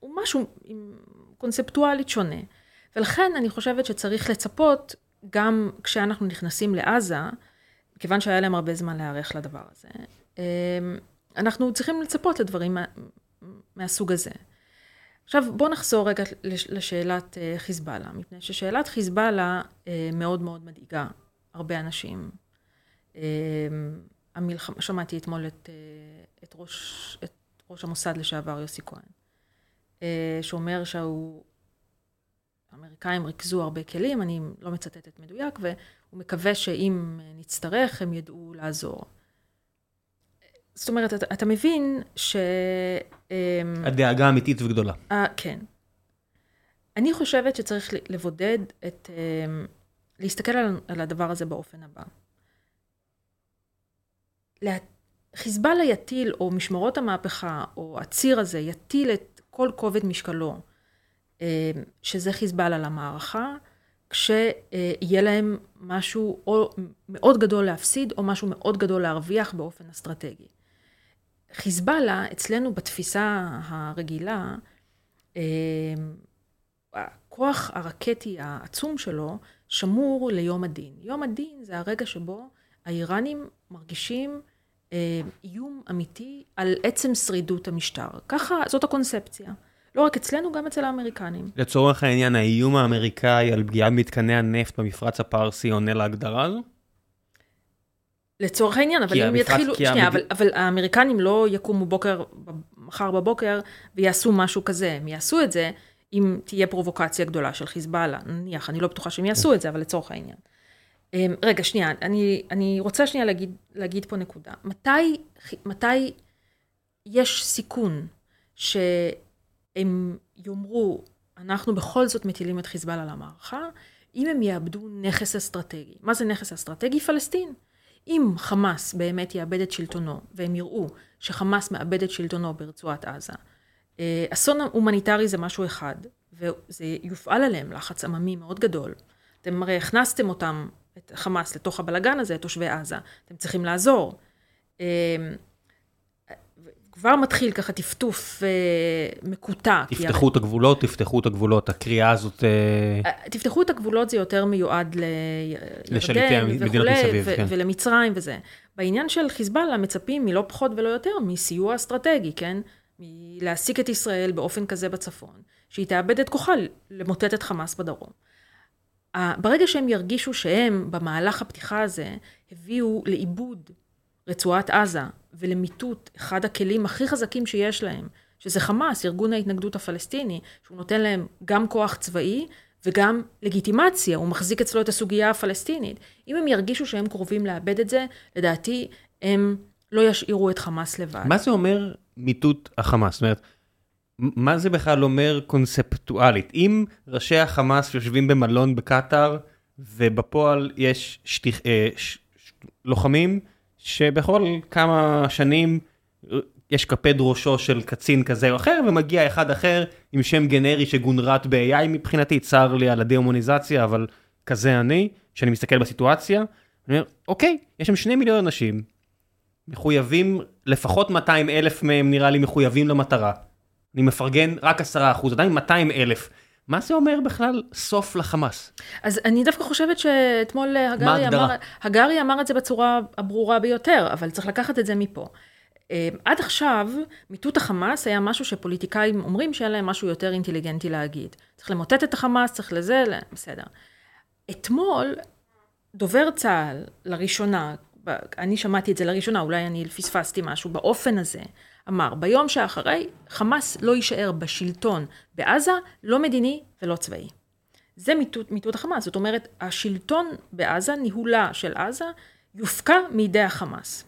הוא משהו קונספטואלית שונה. ולכן אני חושבת שצריך לצפות, גם כשאנחנו נכנסים לעזה, כיוון שהיה להם הרבה זמן להיערך לדבר הזה, אמ, אנחנו צריכים לצפות לדברים מה, מהסוג הזה. עכשיו, בואו נחזור רגע לשאלת אה, חיזבאללה, מפני ששאלת חיזבאללה אה, מאוד מאוד מדאיגה הרבה אנשים. אמ, המלחמה, שמעתי אתמול את, אה, את, ראש, את ראש המוסד לשעבר יוסי כהן. שאומר שהוא... ריכזו הרבה כלים, אני לא מצטטת מדויק, והוא מקווה שאם נצטרך, הם ידעו לעזור. זאת אומרת, אתה, אתה מבין ש... הדאגה אמיתית וגדולה. 아, כן. אני חושבת שצריך לבודד את, אה, להסתכל על, על הדבר הזה באופן הבא. חיזבאללה יטיל, או משמרות המהפכה, או הציר הזה, יטיל את כל כובד משקלו, אה, שזה חיזבאללה למערכה, כשיהיה להם משהו או מאוד גדול להפסיד, או משהו מאוד גדול להרוויח באופן אסטרטגי. חיזבאללה, אצלנו בתפיסה הרגילה, אה, הכוח הרקטי העצום שלו שמור ליום הדין. יום הדין זה הרגע שבו האיראנים מרגישים אה, איום אמיתי על עצם שרידות המשטר. ככה, זאת הקונספציה. לא רק אצלנו, גם אצל האמריקנים. לצורך העניין, האיום האמריקאי על פגיעה במתקני הנפט במפרץ הפרסי עונה להגדרה הזו? לצורך העניין, אבל אם יתחילו, שנייה, המד... אבל, אבל האמריקנים לא יקומו בוקר, מחר בבוקר, ויעשו משהו כזה. הם יעשו את זה אם תהיה פרובוקציה גדולה של חיזבאללה. נניח, אני לא בטוחה שהם יעשו את זה, אבל לצורך העניין. אמ, רגע, שנייה, אני, אני רוצה שנייה להגיד, להגיד פה נקודה. מתי, מתי יש סיכון שהם יאמרו, אנחנו בכל זאת מטילים את חיזבאללה למערכה, אם הם יאבדו נכס אסטרטגי. מה זה נכס אסטרטגי? פלסטין. אם חמאס באמת יאבד את שלטונו, והם יראו שחמאס מאבד את שלטונו ברצועת עזה, אה, אסון הומניטרי זה משהו אחד, וזה יופעל עליהם לחץ עממי מאוד גדול. אתם הרי הכנסתם אותם את חמאס לתוך הבלגן הזה, את תושבי עזה. אתם צריכים לעזור. כבר מתחיל ככה טפטוף אה, מקוטע. תפתחו את הגבולות, תפתחו את הגבולות, הקריאה הזאת... אה, אה, תפתחו את הגבולות, זה יותר מיועד לירדן וכולי, כן. ולמצרים וזה. בעניין של חיזבאללה מצפים מלא פחות ולא יותר מסיוע אסטרטגי, כן? מלהעסיק את ישראל באופן כזה בצפון, שהיא תאבד את כוחה למוטט את חמאס בדרום. ברגע שהם ירגישו שהם, במהלך הפתיחה הזה, הביאו לאיבוד רצועת עזה ולמיטוט אחד הכלים הכי חזקים שיש להם, שזה חמאס, ארגון ההתנגדות הפלסטיני, שהוא נותן להם גם כוח צבאי וגם לגיטימציה, הוא מחזיק אצלו את הסוגיה הפלסטינית. אם הם ירגישו שהם קרובים לאבד את זה, לדעתי הם לא ישאירו את חמאס לבד. מה זה אומר מיטוט החמאס? זאת אומרת, מה זה בכלל אומר קונספטואלית? אם ראשי החמאס יושבים במלון בקטאר, ובפועל יש שטיח, אה, ש, לוחמים שבכל כמה שנים יש קפד ראשו של קצין כזה או אחר, ומגיע אחד אחר עם שם גנרי שגונרט ב-AI מבחינתי, צר לי על הדה-הומניזציה, אבל כזה אני, שאני מסתכל בסיטואציה, אני אומר, אוקיי, יש שם שני מיליון אנשים, מחויבים, לפחות 200 אלף מהם נראה לי מחויבים למטרה. אני מפרגן רק 10 אחוז, עדיין 200 אלף. מה זה אומר בכלל סוף לחמאס? אז אני דווקא חושבת שאתמול הגרי אמר, הגרי אמר את זה בצורה הברורה ביותר, אבל צריך לקחת את זה מפה. אה, עד עכשיו, מיטוט החמאס היה משהו שפוליטיקאים אומרים שאין להם משהו יותר אינטליגנטי להגיד. צריך למוטט את החמאס, צריך לזה, בסדר. אתמול, דובר צה"ל, לראשונה, אני שמעתי את זה לראשונה, אולי אני פספסתי משהו, באופן הזה, אמר, ביום שאחרי, חמאס לא יישאר בשלטון בעזה, לא מדיני ולא צבאי. זה מיטוט, מיטוט החמאס, זאת אומרת, השלטון בעזה, ניהולה של עזה, יופקע מידי החמאס.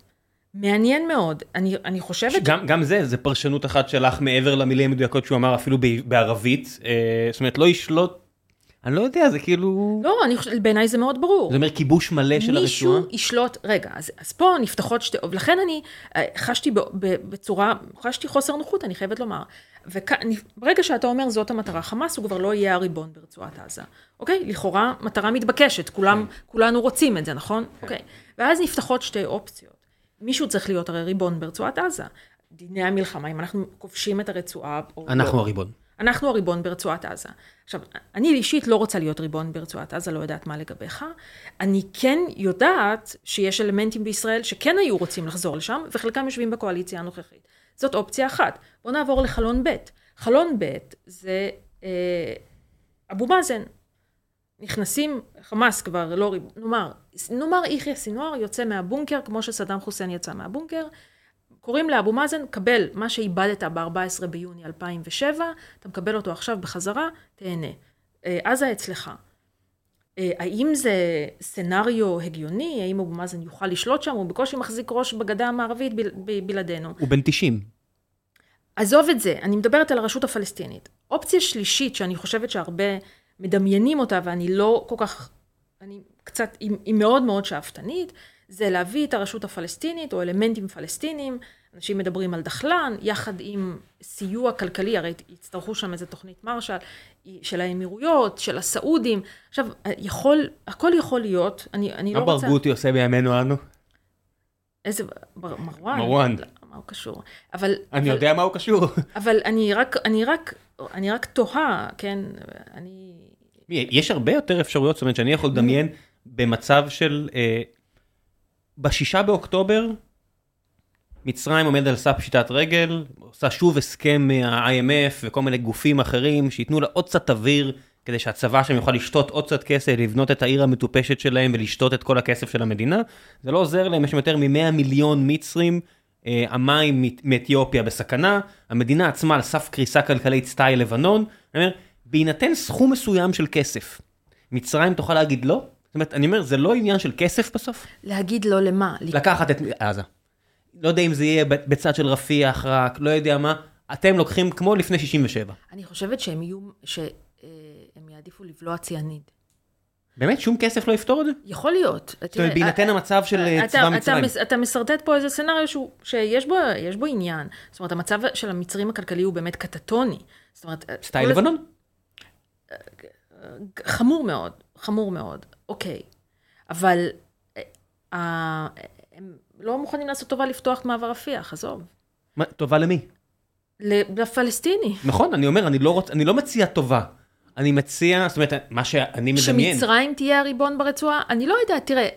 מעניין מאוד, אני, אני חושבת... גם, גם זה, זה פרשנות אחת שלך מעבר למילים המדויקות שהוא אמר אפילו בערבית, אה, זאת אומרת לא ישלוט אני לא יודע, זה כאילו... לא, אני בעיניי זה מאוד ברור. זה אומר כיבוש מלא של הרצועה? מישהו ישלוט, רגע, אז, אז פה נפתחות שתי... ולכן אני אה, חשתי ב, ב, בצורה, חשתי חוסר נוחות, אני חייבת לומר. וברגע שאתה אומר זאת המטרה, חמאס הוא כבר לא יהיה הריבון ברצועת עזה. אוקיי? לכאורה מטרה מתבקשת, כולם, כן. כולנו רוצים את זה, נכון? כן. אוקיי. ואז נפתחות שתי אופציות. מישהו צריך להיות הרי ריבון ברצועת עזה. דיני המלחמה, אם אנחנו כובשים את הרצועה. אנחנו לא. הריבון. אנחנו הריבון ברצועת עזה. עכשיו, אני אישית לא רוצה להיות ריבון ברצועת עזה, לא יודעת מה לגביך. אני כן יודעת שיש אלמנטים בישראל שכן היו רוצים לחזור לשם, וחלקם יושבים בקואליציה הנוכחית. זאת אופציה אחת. בואו נעבור לחלון ב'. חלון ב' זה אה, אבו מאזן. נכנסים, חמאס כבר לא ריבון, נאמר, נאמר יחיא סינואר יוצא מהבונקר כמו שסדאם חוסיין יצא מהבונקר, קוראים לאבו מאזן, קבל מה שאיבדת ב-14 ביוני 2007, אתה מקבל אותו עכשיו בחזרה, תהנה. אה, עזה אצלך. אה, האם זה סצנריו הגיוני? האם אבו מאזן יוכל לשלוט שם? הוא בקושי מחזיק ראש בגדה המערבית בלעדינו. הוא בן 90. עזוב את זה, אני מדברת על הרשות הפלסטינית. אופציה שלישית, שאני חושבת שהרבה מדמיינים אותה, ואני לא כל כך, אני קצת, היא, היא מאוד מאוד שאפתנית, זה להביא את הרשות הפלסטינית, או אלמנטים פלסטינים, אנשים מדברים על דחלן, יחד עם סיוע כלכלי, הרי יצטרכו שם איזה תוכנית מרשל, של האמירויות, של הסעודים. עכשיו, יכול, הכל יכול להיות, אני, אני לא רוצה... מה ברגותי עושה בימינו אנו? איזה, מרואן? מרואן. לא, מה הוא קשור? אבל... אני אבל, יודע מה הוא קשור. [LAUGHS] אבל אני רק, אני רק, אני רק תוהה, כן, אני... יש הרבה יותר אפשרויות, זאת אומרת שאני יכול לדמיין במצב של... בשישה באוקטובר, מצרים עומד על סף פשיטת רגל, עושה שוב הסכם מה-IMF וכל מיני גופים אחרים, שייתנו לה עוד קצת אוויר, כדי שהצבא שם יוכל לשתות עוד קצת כסף, לבנות את העיר המטופשת שלהם ולשתות את כל הכסף של המדינה. זה לא עוזר להם, יש יותר מ-100 מיליון מצרים, אה, המים מאתיופיה בסכנה, המדינה עצמה על סף קריסה כלכלית סטייל לבנון. אני אומר, בהינתן סכום מסוים של כסף, מצרים תוכל להגיד לא? זאת אומרת, אני אומר, זה לא עניין של כסף בסוף? להגיד לא למה? לקחת את עזה. לא יודע אם זה יהיה בצד של רפיח רק, לא יודע מה. אתם לוקחים כמו לפני 67. אני חושבת שהם יהיו, שהם יעדיפו לבלוע ציאניד. באמת? שום כסף לא יפתור את זה? יכול להיות. זאת אומרת, בהינתן המצב של אה, צבא מצרים. אתה משרטט פה איזה סצנריו שיש בו עניין. זאת אומרת, המצב של המצרים הכלכלי הוא באמת קטטוני. זאת אומרת... סטייל לבנון? חמור מאוד, חמור מאוד. אוקיי. אבל אה, הם לא מוכנים לעשות טובה לפתוח את מעבר רפיח, עזוב. מה, טובה למי? לפלסטיני. נכון, אני אומר, אני לא, רוצ, אני לא מציע טובה. אני מציע, זאת אומרת, מה שאני מדמיין... שמצרים תהיה הריבון ברצועה? אני לא יודעת, תראה,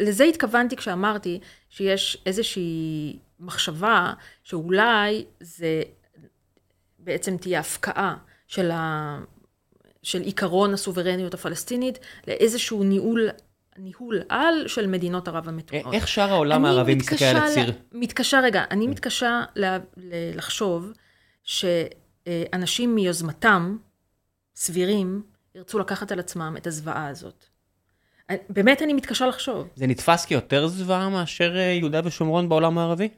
לזה התכוונתי כשאמרתי שיש איזושהי מחשבה שאולי זה בעצם תהיה הפקעה של, ה... של עיקרון הסוברניות הפלסטינית לאיזשהו ניהול ניהול על של מדינות ערב המתונות. איך שאר העולם הערבי מסתכל על הציר? מתקשה, רגע, אני מתקשה לה, לחשוב שאנשים מיוזמתם, סבירים, ירצו לקחת על עצמם את הזוועה הזאת. באמת אני מתקשה לחשוב. זה נתפס כיותר זוועה מאשר אה, יהודה ושומרון בעולם הערבי?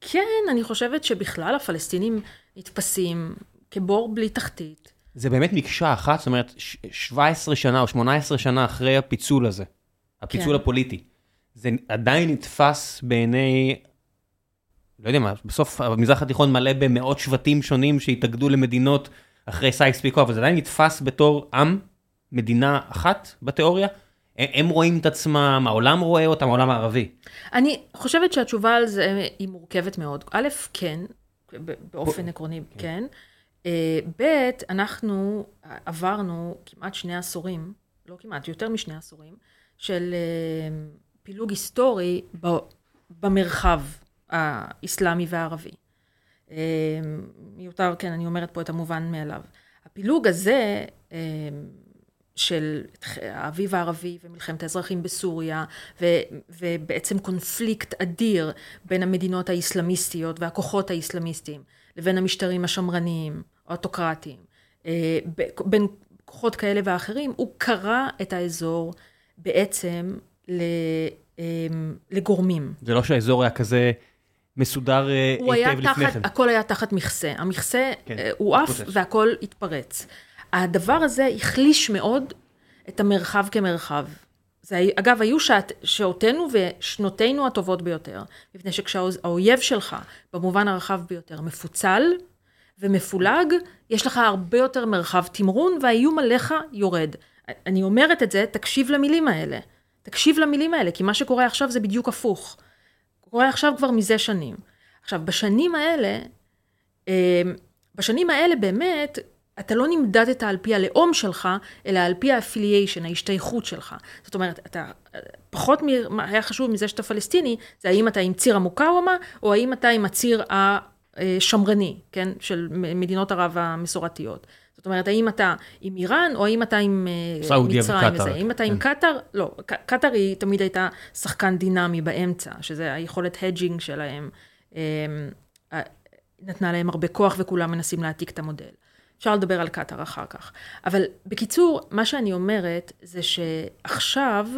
כן, אני חושבת שבכלל הפלסטינים נתפסים כבור בלי תחתית. זה באמת מקשה אחת, זאת אומרת, 17 שנה או 18 שנה אחרי הפיצול הזה, הפיצול כן. הפוליטי. זה עדיין נתפס בעיני, לא יודע מה, בסוף המזרח התיכון מלא במאות שבטים שונים שהתאגדו למדינות אחרי סייקס פיקו, אבל זה עדיין נתפס בתור עם, מדינה אחת בתיאוריה. הם רואים את עצמם, העולם רואה אותם, העולם הערבי. אני חושבת שהתשובה על זה היא מורכבת מאוד. א', כן, באופן עקרוני, כן. כן. אה, ב', אנחנו עברנו כמעט שני עשורים, לא כמעט, יותר משני עשורים, של אה, פילוג היסטורי במרחב האסלאמי והערבי. אה, מיותר, כן, אני אומרת פה את המובן מאליו. הפילוג הזה של האביב הערבי ומלחמת האזרחים בסוריה, ו, ובעצם קונפליקט אדיר בין המדינות האסלאמיסטיות והכוחות האסלאמיסטיים לבין המשטרים השמרניים, אוטוקרטיים, אה, בין כוחות כאלה ואחרים, הוא קרא את האזור בעצם אה, לגורמים. זה לא שהאזור היה כזה מסודר אה, היטב לפני כן. הכל היה תחת מכסה. המכסה כן, הוא עף והכל התפרץ. הדבר הזה החליש מאוד את המרחב כמרחב. זה, אגב, היו שעת, שעותינו ושנותינו הטובות ביותר, מפני שכשהאויב שלך, במובן הרחב ביותר, מפוצל, ומפולג, יש לך הרבה יותר מרחב תמרון והאיום עליך יורד. אני אומרת את זה, תקשיב למילים האלה. תקשיב למילים האלה, כי מה שקורה עכשיו זה בדיוק הפוך. קורה עכשיו כבר מזה שנים. עכשיו, בשנים האלה, אה, בשנים האלה באמת, אתה לא נמדדת על פי הלאום שלך, אלא על פי האפיליישן, ההשתייכות שלך. זאת אומרת, אתה, פחות מ... היה חשוב מזה שאתה פלסטיני, זה האם אתה עם ציר המוקאוומה, או האם אתה עם הציר ה... אה, שמרני, כן, של מדינות ערב המסורתיות. זאת אומרת, האם אתה עם איראן, או האם אתה עם אה, מצרים וזה. האם אתה עם כן. קטאר? לא, קטאר היא תמיד הייתה שחקן דינמי באמצע, שזה היכולת הדג'ינג שלהם. אה, נתנה להם הרבה כוח וכולם מנסים להעתיק את המודל. אפשר לדבר על קטאר אחר כך. אבל בקיצור, מה שאני אומרת זה שעכשיו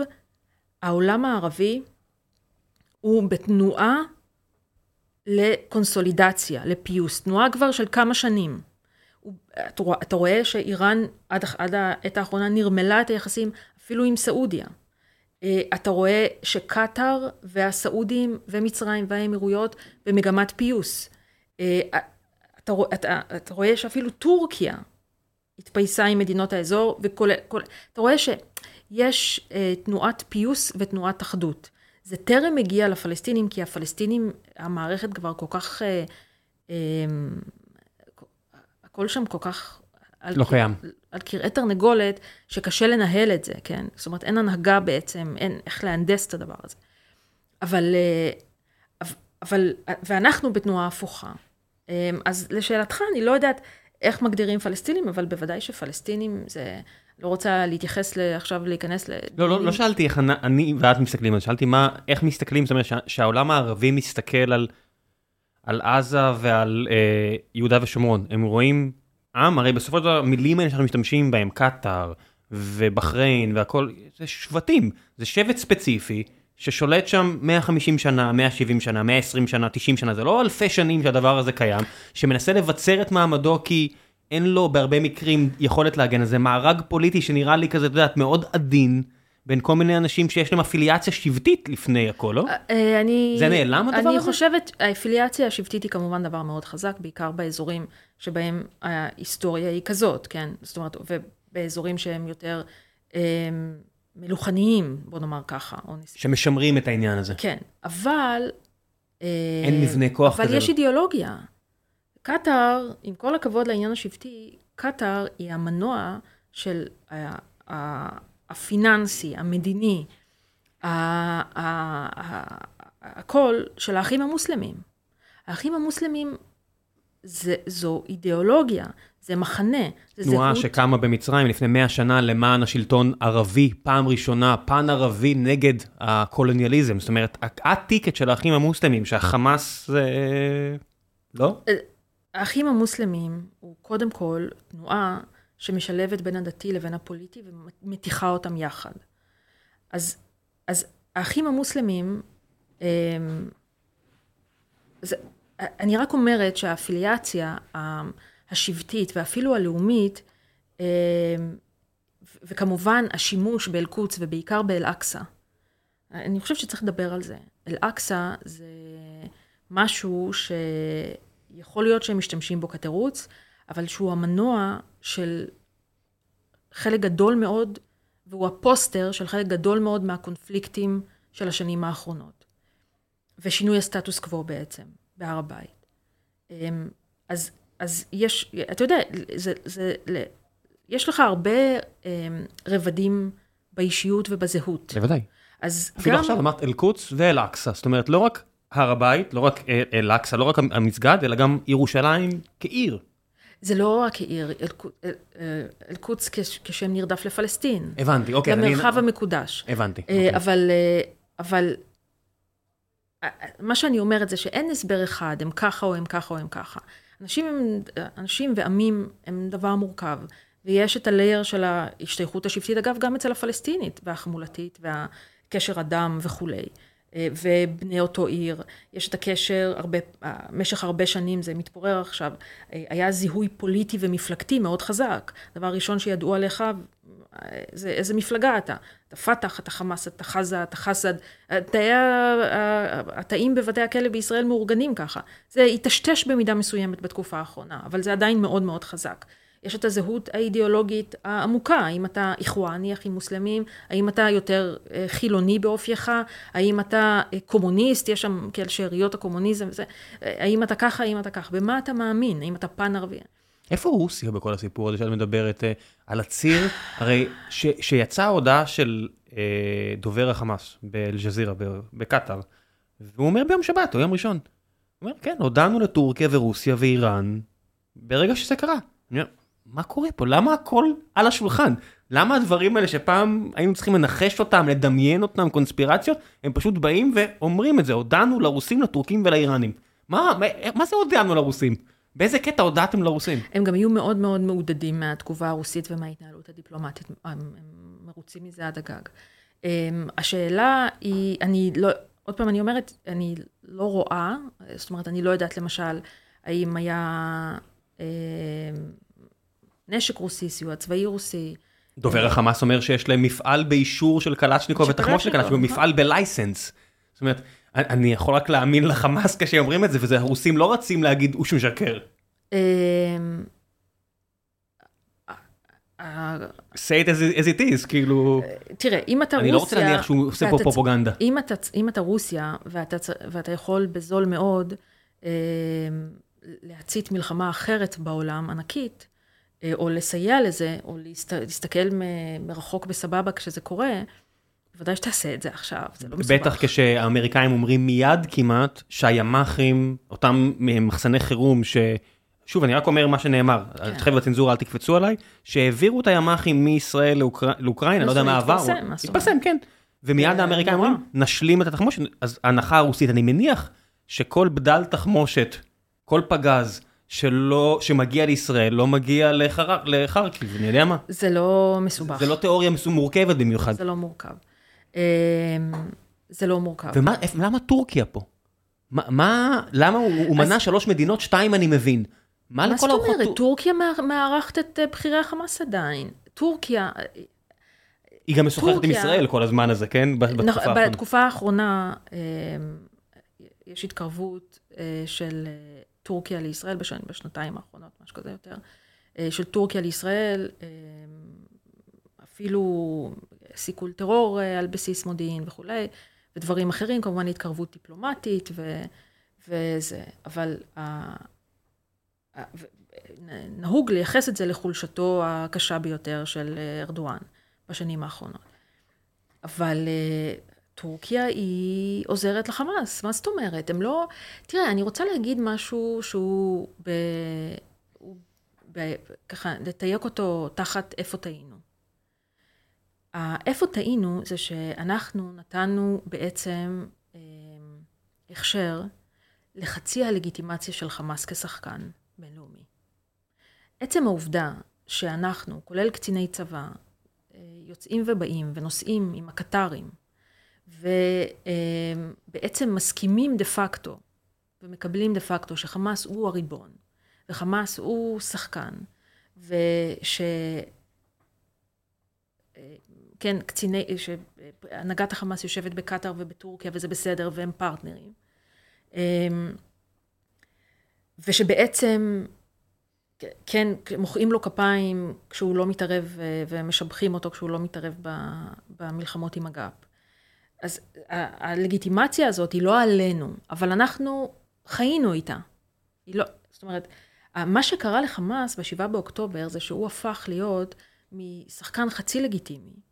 העולם הערבי הוא בתנועה לקונסולידציה, לפיוס, תנועה כבר של כמה שנים. אתה רואה, רואה שאיראן עד, עד העת האחרונה נרמלה את היחסים אפילו עם סעודיה. אה, אתה רואה שקטאר והסעודים ומצרים והאמירויות במגמת פיוס. אתה, אתה, אתה רואה שאפילו טורקיה התפייסה עם מדינות האזור, וכל, כל, אתה רואה שיש אה, תנועת פיוס ותנועת אחדות. זה טרם הגיע לפלסטינים, כי הפלסטינים, המערכת כבר כל כך... אה, אה, הכל שם כל כך... לא. קיים. על כרעי תרנגולת, שקשה לנהל את זה, כן? זאת אומרת, אין הנהגה בעצם, אין איך להנדס את הדבר הזה. אבל, אה, אבל, ואנחנו בתנועה הפוכה. אה, אז לשאלתך, אני לא יודעת איך מגדירים פלסטינים, אבל בוודאי שפלסטינים זה... לא רוצה להתייחס עכשיו, להיכנס ל... לא, לא, לא שאלתי איך אני ואת מסתכלים שאלתי מה, איך מסתכלים, זאת אומרת שהעולם הערבי מסתכל על, על עזה ועל אה, יהודה ושומרון, הם רואים עם, הרי בסופו של דבר המילים האלה שאנחנו משתמשים בהם, קטאר ובחריין והכל, זה שבטים, זה שבט ספציפי ששולט שם 150 שנה, 170 שנה, 120 שנה, 90 שנה, זה לא אלפי שנים שהדבר הזה קיים, שמנסה לבצר את מעמדו כי אין לו בהרבה מקרים יכולת להגן על זה, מארג פוליטי שנראה לי כזה, את יודעת, מאוד עדין. בין כל מיני אנשים שיש להם אפיליאציה שבטית לפני הכל, לא? אה, אני... זה נעלם הדבר אני הזה? אני חושבת, האפיליאציה השבטית היא כמובן דבר מאוד חזק, בעיקר באזורים שבהם ההיסטוריה היא כזאת, כן? זאת אומרת, ובאזורים שהם יותר אה, מלוכניים, בוא נאמר ככה. שמשמרים את העניין הזה. כן, אבל... אה, אין מבנה כוח אבל כזה. אבל יש אידיאולוגיה. קטאר, עם כל הכבוד לעניין השבטי, קטאר היא המנוע של הפיננסי, המדיני, הכל של האחים המוסלמים. האחים המוסלמים זה, זו אידיאולוגיה, זה מחנה, זה זהות. תנועה שקמה במצרים לפני מאה שנה למען השלטון ערבי, פעם ראשונה, פן ערבי נגד הקולוניאליזם. זאת אומרת, הטיקט של האחים המוסלמים, שהחמאס זה... לא? אה, האחים המוסלמים הוא קודם כל תנועה שמשלבת בין הדתי לבין הפוליטי ומתיחה אותם יחד. אז, אז האחים המוסלמים, אמ, זה, אני רק אומרת שהאפיליאציה השבטית ואפילו הלאומית, אמ, וכמובן השימוש באל-קודס ובעיקר באל-אקצא, אני חושבת שצריך לדבר על זה. אל-אקצא זה משהו שיכול להיות שהם משתמשים בו כתירוץ, אבל שהוא המנוע של חלק גדול מאוד, והוא הפוסטר של חלק גדול מאוד מהקונפליקטים של השנים האחרונות. ושינוי הסטטוס קוו בעצם, בהר הבית. אמ, אז, אז יש, אתה יודע, זה, זה, יש לך הרבה אמ, רבדים באישיות ובזהות. בוודאי. אז אפילו גם... עכשיו אמרת אל-קודס ואל-אקצא, זאת אומרת, לא רק הר הבית, לא רק אל-אקצא, לא רק המסגד, אלא גם ירושלים כעיר. זה לא רק עיר, אל-קודס כשם נרדף לפלסטין. הבנתי, אוקיי. למרחב אני... המקודש. הבנתי. אה, אוקיי. אבל, אה, אבל מה שאני אומרת זה שאין הסבר אחד, הם ככה או הם ככה או הם ככה. אנשים, הם, אנשים ועמים הם דבר מורכב, ויש את הלייר של ההשתייכות השבטית, אגב, גם אצל הפלסטינית והחמולתית והקשר הדם וכולי. אה, ובני אותו עיר. יש את הקשר, הרבה, במשך הרבה שנים, זה מתפורר עכשיו, אה, היה זיהוי פוליטי ומפלגתי מאוד חזק. דבר ראשון שידעו עליך, אה, זה איזה מפלגה אתה. אתה פת"ח, אתה חמאס, אתה חזה, אתה חסד. תאי התאים בבתי הכלא בישראל מאורגנים ככה. זה היטשטש במידה מסוימת בתקופה האחרונה, אבל זה עדיין מאוד מאוד חזק. יש את הזהות האידיאולוגית העמוקה, האם אתה איחואני, אחים מוסלמים, האם אתה יותר אה, חילוני באופייך, האם אתה אה, קומוניסט, יש שם כאלה שאריות הקומוניזם, וזה, אה, האם אתה ככה, האם אתה ככה, במה אתה מאמין, האם אתה פן ערבי. איפה רוסיה בכל הסיפור הזה שאת מדברת על הציר? הרי ש, שיצאה הודעה של אה, דובר החמאס באל-ג'זירה בקטאר, והוא אומר ביום שבת או יום ראשון, הוא אומר, כן, הודענו לטורקיה ורוסיה ואיראן ברגע שזה קרה. אני אומר, מה קורה פה? למה הכל על השולחן? למה הדברים האלה שפעם היינו צריכים לנחש אותם, לדמיין אותם, קונספירציות, הם פשוט באים ואומרים את זה, הודענו לרוסים, לטורקים ולאיראנים. מה, מה, מה זה הודענו לרוסים? באיזה קטע הודעתם לרוסים? הם גם יהיו מאוד מאוד מעודדים מהתגובה הרוסית ומההתנהלות הדיפלומטית, הם, הם מרוצים מזה עד הגג. אמ, השאלה היא, אני לא, עוד פעם, אני אומרת, אני לא רואה, זאת אומרת, אני לא יודעת למשל, האם היה אה, נשק רוסי, סיוע צבאי רוסי. דובר החמאס אומר שיש להם מפעל באישור של קלצ'ניקוב ותחמושת של קלצ'ניקוב, מפעל בלייסנס. זאת אומרת, אני יכול רק להאמין לחמאס כשאומרים את זה, וזה הרוסים לא רצים להגיד, הוא שמשקר. אמ, say it as it is, כאילו... תראה, אם אתה רוסיה... אני לא רוצה להניח שהוא עושה פה פרופוגנדה. אם אתה, רוסיה, ואתה, יכול בזול מאוד אה, להצית מלחמה אחרת בעולם, ענקית, אה, או לסייע לזה, או להסת, להסתכל מרחוק בסבבה כשזה קורה, בוודאי שתעשה את זה עכשיו, זה לא מסובך. בטח כשהאמריקאים אומרים מיד כמעט שהימ"חים, אותם מחסני חירום ש... שוב, אני רק אומר מה שנאמר, כן. תכף בצנזורה אל תקפצו עליי, שהעבירו את הימ"חים מישראל לאוקר... לאוקראינה, לא יודע מה עבר. התפרסם, התפרסם, כן. ומיד האמריקאים אומרים, נשלים את התחמושת. אז ההנחה הרוסית, אני מניח שכל בדל תחמושת, כל פגז, שלא, שמגיע לישראל, לא מגיע לחר... לחרקיב, אני יודע מה. זה לא מסובך. זה לא תיאוריה מורכבת במיוחד. זה לא מורכב. אמ, זה לא מורכב. ולמה טורקיה פה? מה, מה למה הוא, הוא אז... מנה שלוש מדינות, שתיים אני מבין. מה לכל הרוחות... מה זאת אומרת? טורקיה מארחת את אה, בכירי החמאס עדיין. טורקיה... היא גם משוחחת עם ישראל כל הזמן הזה, כן? בתקופה האחרונה. בתקופה האחרונה אמ, יש התקרבות אה, של אה, טורקיה לישראל, בשנתיים האחרונות, משהו כזה יותר, של טורקיה לישראל, אמ, אפילו סיכול טרור על בסיס מודיעין וכולי, ודברים אחרים, כמובן התקרבות דיפלומטית ו, וזה, אבל נהוג לייחס את זה לחולשתו הקשה ביותר של ארדואן בשנים האחרונות. אבל אה, טורקיה היא עוזרת לחמאס, מה זאת אומרת? הם לא... תראה, אני רוצה להגיד משהו שהוא ב... ב... ככה, לתייק אותו תחת איפה טעינו. איפה טעינו זה שאנחנו נתנו בעצם אה, הכשר לחצי הלגיטימציה של חמאס כשחקן. בינלאומי. עצם העובדה שאנחנו, כולל קציני צבא, אה, יוצאים ובאים ונוסעים עם הקטרים, ובעצם מסכימים דה פקטו, ומקבלים דה פקטו שחמאס הוא הריבון, וחמאס הוא שחקן, וש... כן, קציני, שהנהגת החמאס יושבת בקטאר ובטורקיה וזה בסדר והם פרטנרים. אמ, ושבעצם, כן, מוחאים לו כפיים כשהוא לא מתערב, אה, ומשבחים אותו כשהוא לא מתערב במלחמות עם הגאפ. אז הלגיטימציה הזאת היא לא עלינו, אבל אנחנו חיינו איתה. היא לא, זאת אומרת, מה שקרה לחמאס ב-7 באוקטובר זה שהוא הפך להיות משחקן חצי לגיטימי.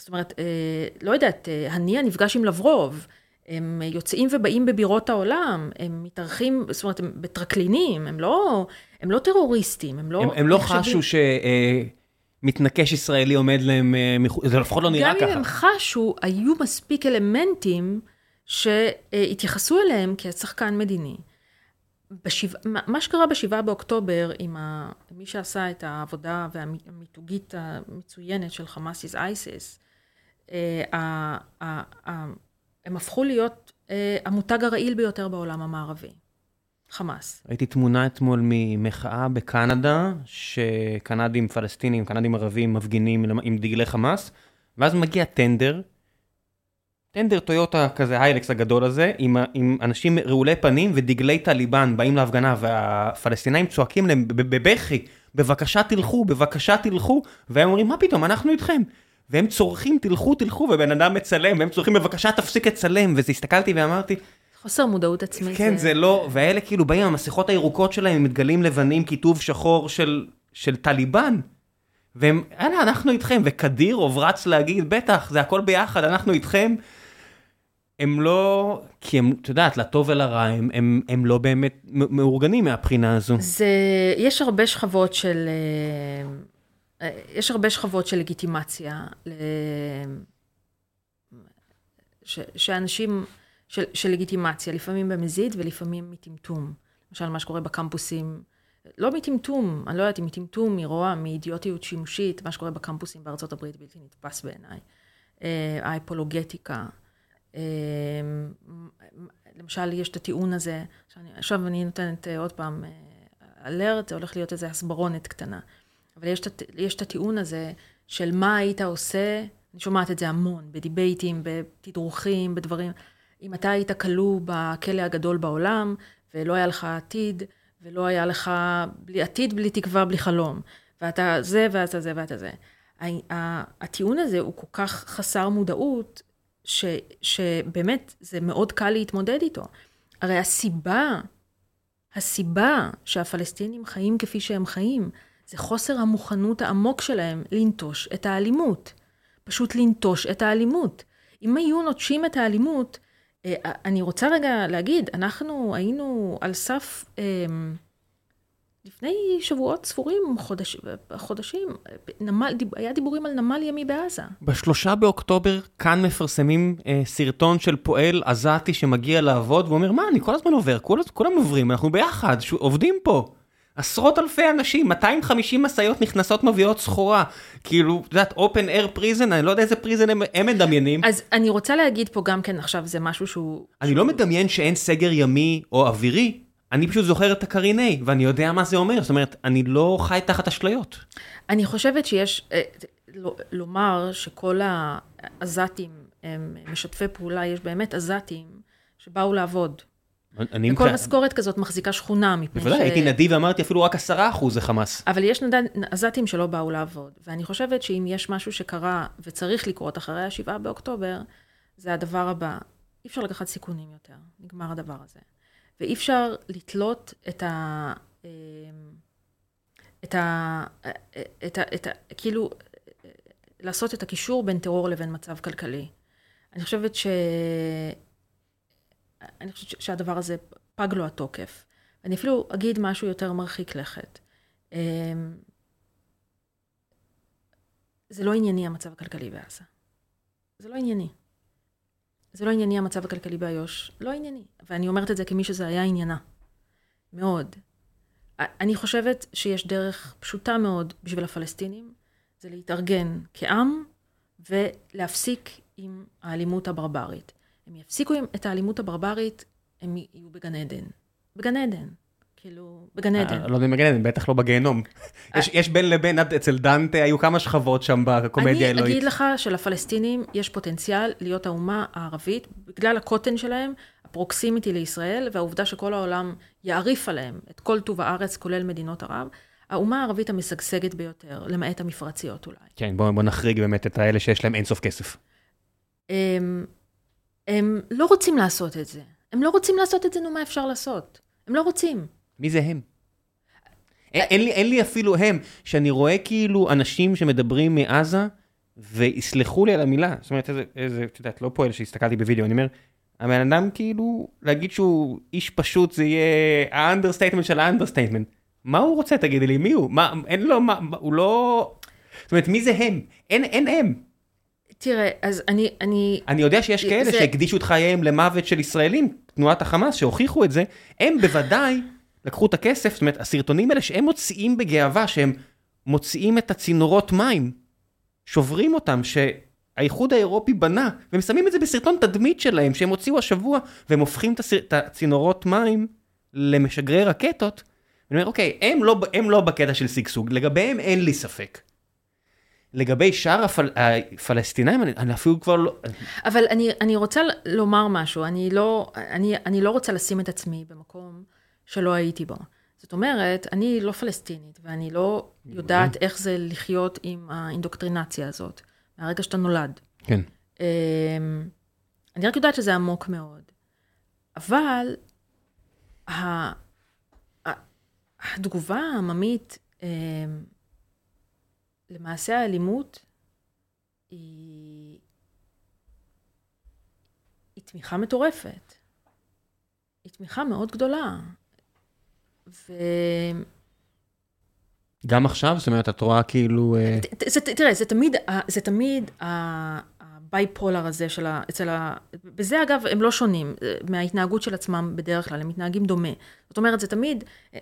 זאת אומרת, אה, לא יודעת, אה, הנייה נפגש עם לברוב, הם יוצאים ובאים בבירות העולם, הם מתארחים, זאת אומרת, הם בטרקלינים, הם לא, הם לא טרוריסטים, הם לא... הם, הם לא חשו שמתנקש ישראלי עומד להם, אה, זה לפחות לא נראה ככה. גם אם הם חשו, היו מספיק אלמנטים שהתייחסו אליהם כשחקן מדיני. בשבע, מה שקרה בשבעה באוקטובר עם ה, מי שעשה את העבודה והמיתוגית המצוינת של חמאס is ISIS, אה, הם הפכו להיות אה, המותג הרעיל ביותר בעולם המערבי. חמאס. ראיתי תמונה אתמול ממחאה בקנדה, שקנדים פלסטינים, קנדים ערבים מפגינים עם דגלי חמאס, ואז מגיע טנדר, טנדר טויוטה כזה, היילקס הגדול הזה, עם, עם אנשים רעולי פנים ודגלי טליבן באים להפגנה, והפלסטינאים צועקים להם בבכי, בבקשה תלכו, בבקשה תלכו, והם אומרים, מה פתאום, אנחנו איתכם. והם צורכים, תלכו, תלכו, ובן אדם מצלם, והם צורכים, בבקשה תפסיק לצלם, וזה הסתכלתי ואמרתי... חוסר מודעות עצמית. כן, זה לא, והאלה כאילו באים עם המסכות הירוקות שלהם, עם דגלים לבנים, כיתוב שחור של, של טליבן. והם, יאללה, אנחנו איתכם, וקדירוב רץ להגיד, בטח, זה הכל ביחד, אנחנו איתכם. הם לא, כי הם, את יודעת, לטוב ולרע, הם, הם, הם לא באמת מאורגנים מהבחינה הזו. זה, יש הרבה שכבות של... אה, יש הרבה שכבות של לגיטימציה, ש, שאנשים, של, של לגיטימציה, לפעמים במזיד ולפעמים מטמטום. למשל, מה שקורה בקמפוסים, לא מטמטום, אני לא יודעת אם מטמטום, מרוע, מאידיוטיות שימושית, מה שקורה בקמפוסים בארצות הברית בלתי נתפס בעיניי. אה, האפולוגטיקה, אה, למשל, יש את הטיעון הזה, שאני, עכשיו אני נותנת uh, עוד פעם אלרט, הולך להיות איזו הסברונת קטנה. אבל יש, יש את הטיעון הזה של מה היית עושה, אני שומעת את זה המון, בדיבייטים, בתדרוכים, בדברים. אם אתה היית כלוא בכלא הגדול בעולם, ולא היה לך עתיד, ולא היה לך בלי עתיד, בלי תקווה, בלי חלום. ואתה זה, ואתה זה, ואתה זה. הטיעון הזה הוא כל כך חסר מודעות, ש, שבאמת זה מאוד קל להתמודד איתו. הרי הסיבה, הסיבה שהפלסטינים חיים כפי שהם חיים, זה חוסר המוכנות העמוק שלהם לנטוש את האלימות. פשוט לנטוש את האלימות. אם היו נוטשים את האלימות, אה, אני רוצה רגע להגיד, אנחנו היינו על סף, אמ, לפני שבועות ספורים, חודש, חודשים, נמל, היה דיבורים על נמל ימי בעזה. בשלושה באוקטובר כאן מפרסמים אה, סרטון של פועל עזתי שמגיע לעבוד ואומר, מה, אני כל הזמן עובר, כול, כולם עוברים, אנחנו ביחד, עובדים פה. עשרות אלפי אנשים, 250 משאיות נכנסות מביאות סחורה. כאילו, את יודעת, open air prison, אני לא יודע איזה prison הם, הם מדמיינים. אז אני רוצה להגיד פה גם כן עכשיו, זה משהו שהוא... אני לא שהוא... לא מדמיין שאין סגר ימי או אווירי, אני פשוט זוכר את הקריני, ואני יודע מה זה אומר, זאת אומרת, אני לא חי תחת אשליות. אני חושבת שיש, אה, לומר שכל העזתים הם משתפי פעולה, יש באמת עזתים שבאו לעבוד. אני וכל משכורת כזאת מחזיקה שכונה, מפני ש... בוודאי, הייתי נדיב ואמרתי אפילו רק עשרה אחוז זה חמאס. אבל יש עזתים שלא באו לעבוד, ואני חושבת שאם יש משהו שקרה וצריך לקרות אחרי ה-7 באוקטובר, זה הדבר הבא. אי אפשר לקחת סיכונים יותר, נגמר הדבר הזה. ואי אפשר לתלות את ה... אמ, את ה... את ה... את ה... כאילו, לעשות את הקישור בין טרור לבין מצב כלכלי. אני חושבת ש... אני חושבת שהדבר הזה פג לו התוקף. אני אפילו אגיד משהו יותר מרחיק לכת. אמ, זה לא ענייני המצב הכלכלי בעזה. זה לא ענייני. זה לא ענייני המצב הכלכלי באיו"ש. לא ענייני. ואני אומרת את זה כמי שזה היה עניינה. מאוד. אני חושבת שיש דרך פשוטה מאוד בשביל הפלסטינים, זה להתארגן כעם ולהפסיק עם האלימות הברברית. הם יפסיקו את האלימות הברברית, הם יהיו בגן עדן. בגן עדן. כאילו, בגן אה, עדן. לא יודע אם בגן עדן, בטח לא בגיהנום. אה, יש בין לבין, אצל דנטה היו כמה שכבות שם בקומדיה האלוהית. אני אגיד לך שלפלסטינים יש פוטנציאל להיות האומה הערבית, בגלל הקוטן שלהם, הפרוקסימיטי לישראל, והעובדה שכל העולם יעריף עליהם את כל טוב הארץ, כולל מדינות ערב. האומה הערבית המשגשגת ביותר, למעט המפרציות אולי. כן, בואו בוא נחריג באמת את האלה שיש להם אינסוף כסף. הם לא רוצים לעשות את זה. הם לא רוצים לעשות את זה, נו, מה אפשר לעשות? הם לא רוצים. מי זה הם? אין לי, אין לי אפילו הם, שאני רואה כאילו אנשים שמדברים מעזה, ויסלחו לי על המילה, זאת אומרת, איזה, את יודעת, לא פועל שהסתכלתי בווידאו, אני אומר, הבן אדם כאילו, להגיד שהוא איש פשוט, זה יהיה ה understatement של ה understatement. מה הוא רוצה, תגידי לי, מי הוא? מה, אין לו, מה, הוא לא... זאת אומרת, מי זה הם? אין, אין הם. תראה, אז אני... אני, אני יודע שיש כאלה זה... שהקדישו את חייהם למוות של ישראלים, תנועת החמאס, שהוכיחו את זה, הם בוודאי לקחו את הכסף, זאת אומרת, הסרטונים האלה שהם מוציאים בגאווה, שהם מוציאים את הצינורות מים, שוברים אותם, שהאיחוד האירופי בנה, והם שמים את זה בסרטון תדמית שלהם, שהם הוציאו השבוע, והם הופכים את הצינורות מים למשגרי רקטות. אני אומר, אוקיי, הם לא, הם לא בקטע של שגשוג, לגביהם אין לי ספק. לגבי שאר הפל... הפלסטינאים, אני, אני אפילו כבר לא... אבל אני, אני רוצה לומר משהו, אני לא, אני, אני לא רוצה לשים את עצמי במקום שלא הייתי בו. זאת אומרת, אני לא פלסטינית, ואני לא יודעת איך זה לחיות עם האינדוקטרינציה הזאת, מהרגע שאתה נולד. כן. אמ, אני רק יודעת שזה עמוק מאוד. אבל התגובה העממית, אמ, למעשה האלימות היא, היא תמיכה מטורפת. היא תמיכה מאוד גדולה. ו... גם עכשיו? זאת אומרת, את רואה כאילו... אה, זה, תראה, זה תמיד, זה תמיד הבייפולר הזה של ה... אצל ה... בזה, אגב, הם לא שונים אה, מההתנהגות של עצמם בדרך כלל, הם מתנהגים דומה. זאת אומרת, זה תמיד... אה,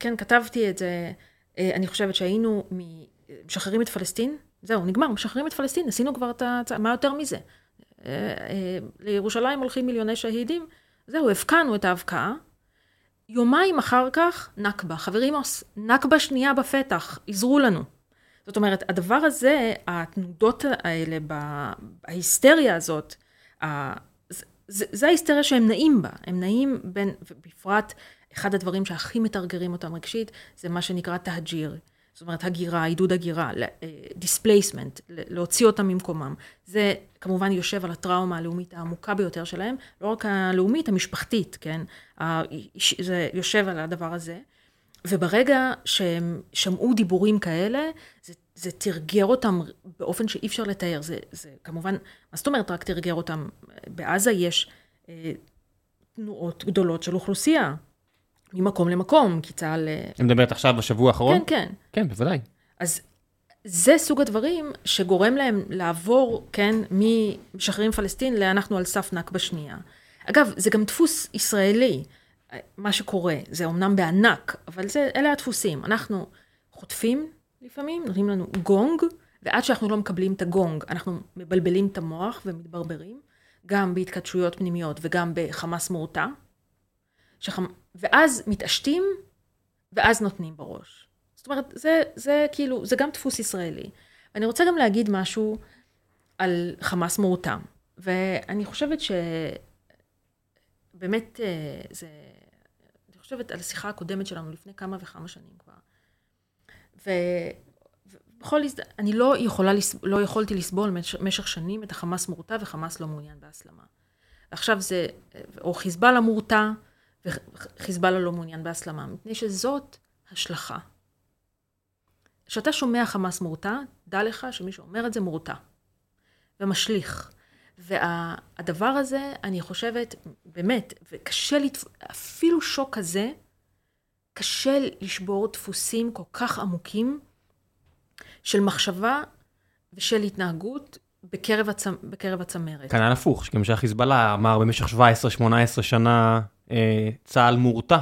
כן, כתבתי את זה, אני חושבת שהיינו משחררים את פלסטין, זהו, נגמר, משחררים את פלסטין, עשינו כבר את ה... מה יותר מזה? אה, אה, לירושלים הולכים מיליוני שהידים, זהו, הבקענו את ההבקעה. יומיים אחר כך, נכבה. חברים, נכבה שנייה בפתח, עזרו לנו. זאת אומרת, הדבר הזה, התנודות האלה, ההיסטריה הזאת, זה ההיסטריה שהם נעים בה. הם נעים בין, ובפרט, אחד הדברים שהכי מתרגרים אותם רגשית, זה מה שנקרא تهجير. זאת אומרת, הגירה, עידוד הגירה, displacement, אה, להוציא אותם ממקומם. זה כמובן יושב על הטראומה הלאומית העמוקה ביותר שלהם, לא רק הלאומית, המשפחתית, כן? זה יושב על הדבר הזה. וברגע שהם שמעו דיבורים כאלה, זה, זה תרגר אותם באופן שאי אפשר לתאר. זה, זה כמובן, מה זאת אומרת רק תרגר אותם? בעזה יש אה, תנועות גדולות של אוכלוסייה. ממקום למקום, כי צה"ל... אה, את מדברת עכשיו בשבוע האחרון? כן, כן. כן, בוודאי. אז זה סוג הדברים שגורם להם לעבור, כן, ממשחררים פלסטין ל"אנחנו על סף נכבה שנייה". אגב, זה גם דפוס ישראלי, מה שקורה. זה אומנם בענק, אבל זה, אלה הדפוסים. אנחנו חוטפים לפעמים, נותנים לנו גונג, ועד שאנחנו לא מקבלים את הגונג, אנחנו מבלבלים את המוח ומתברברים, גם בהתכתשויות פנימיות וגם בחמאס מורתע. שחמ... ואז מתעשתים, ואז נותנים בראש. זאת אומרת, זה, זה כאילו, זה גם דפוס ישראלי. אני רוצה גם להגיד משהו על חמאס מורתם. ואני חושבת שבאמת אה, זה... אני חושבת על השיחה הקודמת שלנו לפני כמה וכמה שנים כבר. ובכל הזד... אני לא, יכולה, לא יכולתי לסבול במשך שנים את החמאס מורתע וחמאס לא מעוניין בהסלמה. ועכשיו זה, או חיזבאללה מורתע, וחיזבאללה לא מעוניין בהסלמה, מפני שזאת השלכה. כשאתה שומע חמאס מורתע, דע לך שמי שאומר את זה מורתע. ומשליך. והדבר וה, הזה, אני חושבת, באמת, וקשה, לתפ... אפילו שוק כזה, קשה לשבור דפוסים כל כך עמוקים של מחשבה ושל התנהגות בקרב, הצ... בקרב הצמרת. כנ"ל הפוך, שגם שהחיזבאללה אמר במשך 17-18 שנה צה"ל מורתע.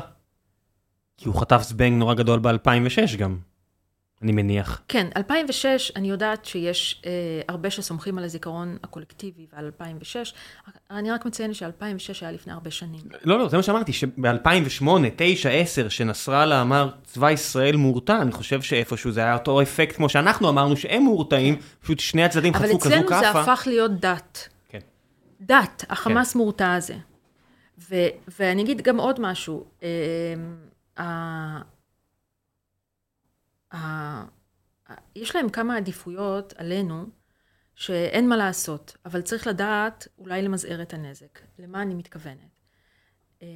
כי הוא חטף זבנג נורא גדול ב-2006 גם, אני מניח. כן, 2006, אני יודעת שיש אה, הרבה שסומכים על הזיכרון הקולקטיבי ועל 2006. אני רק מציינת ש-2006 היה לפני הרבה שנים. לא, לא, זה מה שאמרתי, שב-2008, 2009, 2010, שנסראללה אמר צבא ישראל מורתע, אני חושב שאיפשהו זה היה אותו אפקט כמו שאנחנו אמרנו שהם מורתעים, פשוט שני הצדדים חטפו כזו כאפה. אבל אצלנו זה הפך להיות דת. כן. דת, החמאס כן. מורתע הזה. ו, ואני אגיד גם עוד משהו. אה, אה, יש להם כמה עדיפויות עלינו שאין מה לעשות, אבל צריך לדעת אולי למזער את הנזק. למה אני מתכוונת? אה,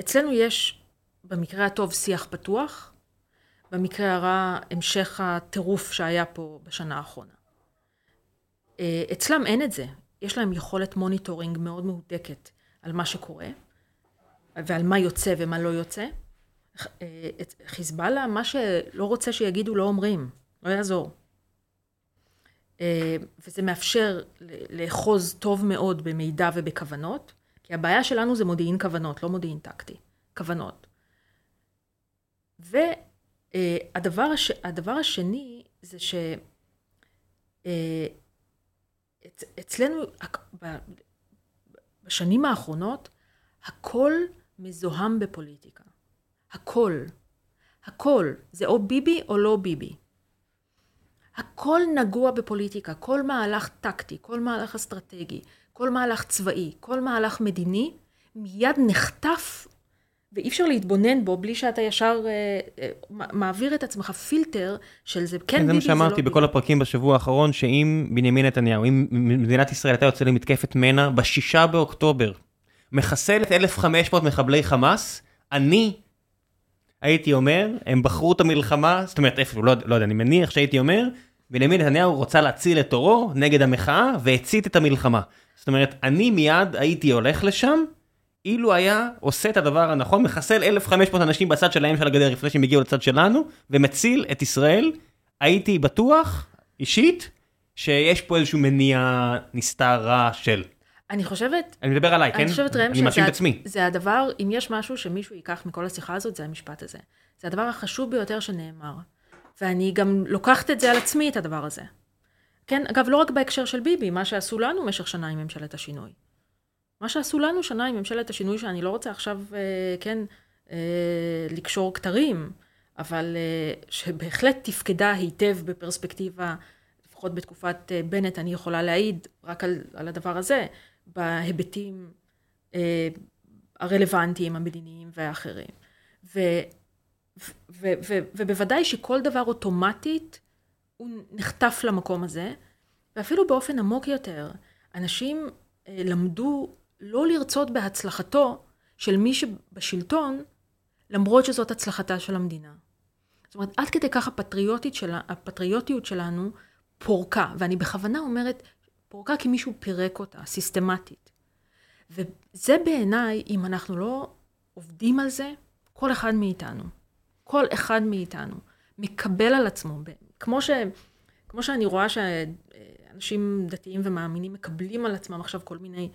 אצלנו יש במקרה הטוב שיח פתוח, במקרה הרע המשך הטירוף שהיה פה בשנה האחרונה. אצלם אין את זה. יש להם יכולת monitoring מאוד מהודקת על מה שקורה, ועל מה יוצא ומה לא יוצא. חיזבאללה, מה שלא רוצה שיגידו לא אומרים, לא יעזור. וזה מאפשר לאחוז טוב מאוד במידע ובכוונות, כי הבעיה שלנו זה מודיעין כוונות, לא מודיעין טקטי, כוונות. והדבר הש... השני זה ש... אצלנו, בשנים האחרונות, הכל מזוהם בפוליטיקה. הכל. הכל. זה או ביבי או לא ביבי. הכל נגוע בפוליטיקה, כל מהלך טקטי, כל מהלך אסטרטגי, כל מהלך צבאי, כל מהלך מדיני, מיד נחטף ואי אפשר להתבונן בו בלי שאתה ישר אה, אה, מעביר את עצמך פילטר של זה כן, ביבי, זה לא ביבי. זה מה שאמרתי בכל הפרקים בשבוע האחרון, שאם בנימין נתניהו, אם מדינת ישראל הייתה יוצאת למתקפת מנע בשישה באוקטובר, מחסלת 1,500 מחבלי חמאס, אני הייתי אומר, הם בחרו את המלחמה, זאת אומרת, איפה, לא, לא יודע, אני מניח שהייתי אומר, בנימין נתניהו רוצה להציל את עורו נגד המחאה והצית את המלחמה. זאת אומרת, אני מיד הייתי הולך לשם, אילו היה עושה את הדבר הנכון, מחסל 1,500 אנשים בצד שלהם של הגדר לפני שהם הגיעו לצד שלנו, ומציל את ישראל, הייתי בטוח, אישית, שיש פה איזשהו מניע נסתר רע של. אני חושבת... אני מדבר עליי, כן? אני חושבת, ראם, אני מאשים את עצמי. זה הדבר, אם יש משהו שמישהו ייקח מכל השיחה הזאת, זה המשפט הזה. זה הדבר החשוב ביותר שנאמר. ואני גם לוקחת את זה על עצמי, את הדבר הזה. כן, אגב, לא רק בהקשר של ביבי, מה שעשו לנו במשך שנה עם ממשלת השינוי. מה שעשו לנו שנה עם ממשלת השינוי, שאני לא רוצה עכשיו, אה, כן, אה, לקשור כתרים, אבל אה, שבהחלט תפקדה היטב בפרספקטיבה, לפחות בתקופת אה, בנט, אני יכולה להעיד רק על, על הדבר הזה, בהיבטים אה, הרלוונטיים, המדיניים והאחרים. ו, ו, ו, ו, ובוודאי שכל דבר אוטומטית, הוא נחטף למקום הזה, ואפילו באופן עמוק יותר, אנשים אה, למדו לא לרצות בהצלחתו של מי שבשלטון, למרות שזאת הצלחתה של המדינה. זאת אומרת, עד כדי כך הפטריוטית של, הפטריוטיות שלנו פורקה, ואני בכוונה אומרת פורקה כי מישהו פירק אותה, סיסטמטית. וזה בעיניי, אם אנחנו לא עובדים על זה, כל אחד מאיתנו, כל אחד מאיתנו מקבל על עצמו, כמו, ש, כמו שאני רואה שאנשים דתיים ומאמינים מקבלים על עצמם עכשיו כל מיני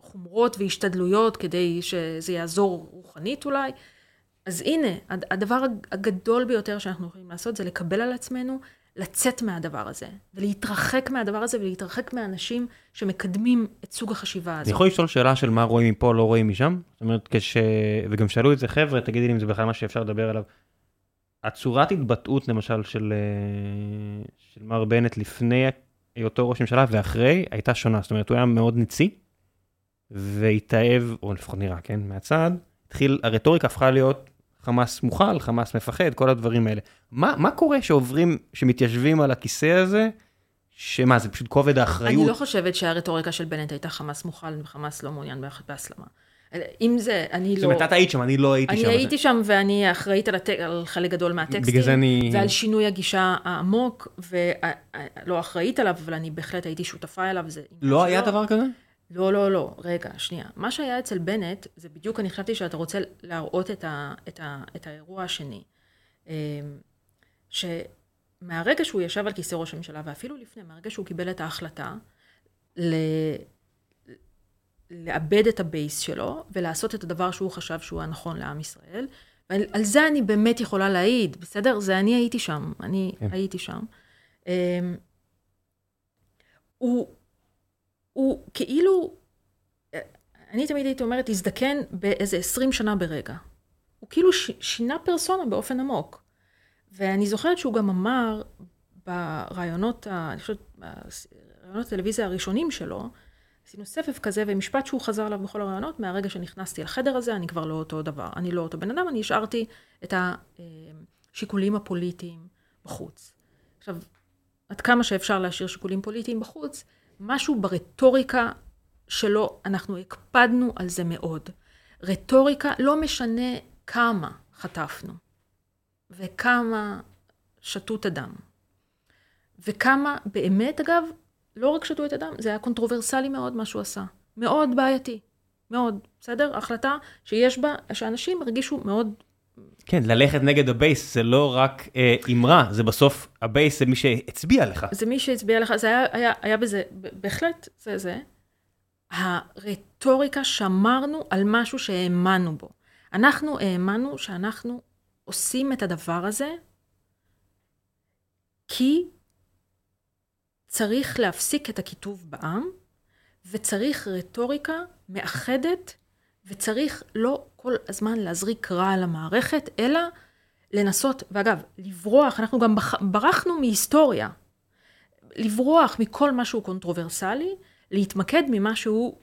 חומרות והשתדלויות כדי שזה יעזור רוחנית אולי, אז הנה, הדבר הגדול ביותר שאנחנו יכולים לעשות זה לקבל על עצמנו לצאת מהדבר הזה, ולהתרחק מהדבר הזה, ולהתרחק מאנשים שמקדמים את סוג החשיבה הזאת. אני יכול לשאול שאלה של מה רואים מפה, לא רואים משם? זאת אומרת, כש... וגם שאלו את זה חבר'ה, תגידי לי אם זה בכלל מה שאפשר לדבר עליו. הצורת התבטאות, למשל, של, אה, של מר בנט לפני היותו ראש ממשלה ואחרי, הייתה שונה. זאת אומרת, הוא היה מאוד ניצי, והתאהב, או לפחות נראה, כן, מהצד, התחיל, הרטוריקה הפכה להיות חמאס מוכל, חמאס מפחד, כל הדברים האלה. מה, מה קורה שעוברים, שמתיישבים על הכיסא הזה, שמה, זה פשוט כובד האחריות? אני לא חושבת שהרטוריקה של בנט הייתה חמאס מוכל וחמאס לא מעוניין בהסלמה. אם זה, אני לא... זאת אומרת, את היית שם, אני לא הייתי אני שם. אני הייתי שם ואני אחראית על, הטק, על חלק גדול מהטקסטים. בגלל זה אני... ועל שינוי הגישה העמוק, ולא אחראית עליו, אבל אני בהחלט הייתי שותפה אליו. זה לא היה דבר כזה? לא, לא, לא, רגע, שנייה. מה שהיה אצל בנט, זה בדיוק, אני חשבתי שאתה רוצה להראות את, ה, את, ה, את האירוע השני. אמ, שמהרגע שהוא ישב על כיסא ראש הממשלה, ואפילו לפני, מהרגע שהוא קיבל את ההחלטה, ל... לאבד את הבייס שלו, ולעשות את הדבר שהוא חשב שהוא הנכון לעם ישראל. ועל זה אני באמת יכולה להעיד, בסדר? זה אני הייתי שם, אני כן. הייתי שם. אמ, הוא הוא כאילו, אני תמיד הייתי אומרת, הזדקן באיזה 20 שנה ברגע. הוא כאילו ש, שינה פרסונה באופן עמוק. ואני זוכרת שהוא גם אמר ברעיונות, אני חושבת, ברעיונות הטלוויזיה הראשונים שלו, עשינו סבב כזה, ומשפט שהוא חזר עליו בכל הרעיונות, מהרגע שנכנסתי לחדר הזה, אני כבר לא אותו דבר. אני לא אותו בן אדם, אני השארתי את השיקולים הפוליטיים בחוץ. עכשיו, עד כמה שאפשר להשאיר שיקולים פוליטיים בחוץ, משהו ברטוריקה שלו, אנחנו הקפדנו על זה מאוד. רטוריקה, לא משנה כמה חטפנו, וכמה שתו את הדם, וכמה באמת, אגב, לא רק שתו את הדם, זה היה קונטרוברסלי מאוד מה שהוא עשה. מאוד בעייתי. מאוד, בסדר? החלטה שיש בה, שאנשים הרגישו מאוד כן, ללכת נגד ה base זה לא רק אה, אמרה, זה בסוף, ה base זה מי שהצביע לך. זה מי שהצביע לך, זה היה, היה, היה בזה, בהחלט, זה זה. הרטוריקה, שמרנו על משהו שהאמנו בו. אנחנו האמנו שאנחנו עושים את הדבר הזה כי צריך להפסיק את הקיטוב בעם, וצריך רטוריקה מאחדת, וצריך לא כל הזמן להזריק רע על המערכת, אלא לנסות, ואגב, לברוח, אנחנו גם ברחנו מהיסטוריה. לברוח מכל משהו קונטרוברסלי, להתמקד ממה שהוא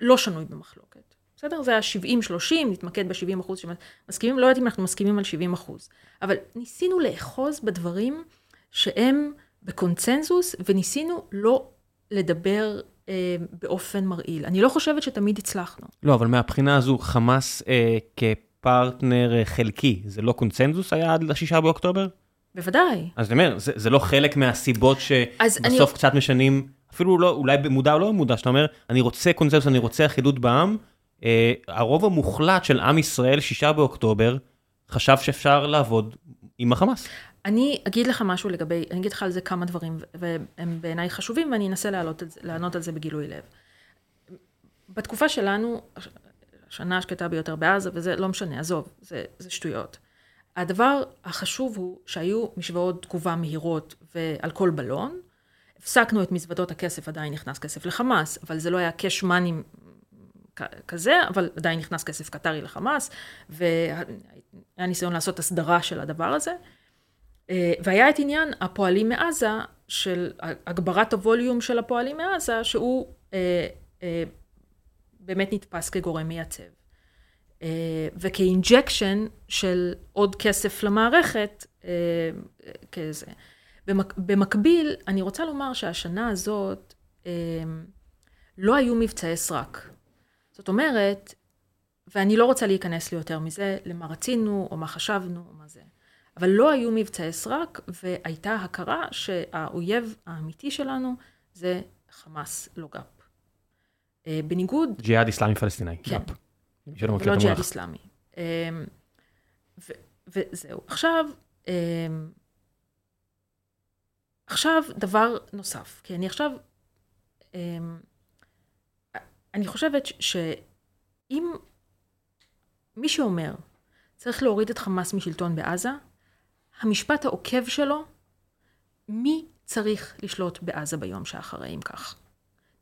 לא שנוי במחלוקת. בסדר? זה ה-70-30, להתמקד ב-70 אחוז שמסכימים, לא יודעת אם אנחנו מסכימים על 70 אחוז. אבל ניסינו לאחוז בדברים שהם בקונצנזוס, וניסינו לא לדבר אה, באופן מרעיל. אני לא חושבת שתמיד הצלחנו. לא, אבל מהבחינה הזו, חמאס אה, כפרטנר אה, חלקי, זה לא קונצנזוס היה עד לשישה באוקטובר? בוודאי. אז אני אומר, זה, זה לא חלק מהסיבות שבסוף אני... קצת משנים, אפילו לא, אולי במודע או לא במודע, שאתה אומר, אני רוצה קונצנזוס, אני רוצה אחידות בעם. אה, הרוב המוחלט של עם ישראל, שישה באוקטובר, חשב שאפשר לעבוד עם החמאס. אני אגיד לך משהו לגבי, אני אגיד לך על זה כמה דברים, והם בעיניי חשובים, ואני אנסה לענות, לענות על זה בגילוי לב. בתקופה שלנו, השנה השקטה ביותר בעזה, וזה לא משנה, עזוב, זה, זה שטויות. הדבר החשוב הוא שהיו משוואות תגובה מהירות ועל כל בלון, הפסקנו את מזוודות הכסף, עדיין נכנס כסף לחמאס, אבל זה לא היה קאש מאני כזה, אבל עדיין נכנס כסף קטרי לחמאס, והיה ניסיון לעשות הסדרה של הדבר הזה. אה, והיה את עניין הפועלים מעזה, של הגברת הווליום של הפועלים מעזה, שהוא אה, אה, באמת נתפס כגורם מייצב. וכ injection של עוד כסף למערכת, כזה. במק, במקביל, אני רוצה לומר שהשנה הזאת לא היו מבצעי סרק. זאת אומרת, ואני לא רוצה להיכנס ליותר מזה, למה רצינו, או מה חשבנו, או מה זה. אבל לא היו מבצעי סרק, והייתה הכרה שהאויב האמיתי שלנו זה חמאס, לא גא"פ. בניגוד... ג'יהאד איסלאמי פלסטיני, כן. גא"פ. לא ג'יהאד איסלאמי. וזהו. עכשיו, עכשיו דבר נוסף, כי אני עכשיו, אני חושבת שאם מי שאומר צריך להוריד את חמאס משלטון בעזה, המשפט העוקב שלו, מי צריך לשלוט בעזה ביום שאחרי, אם כך.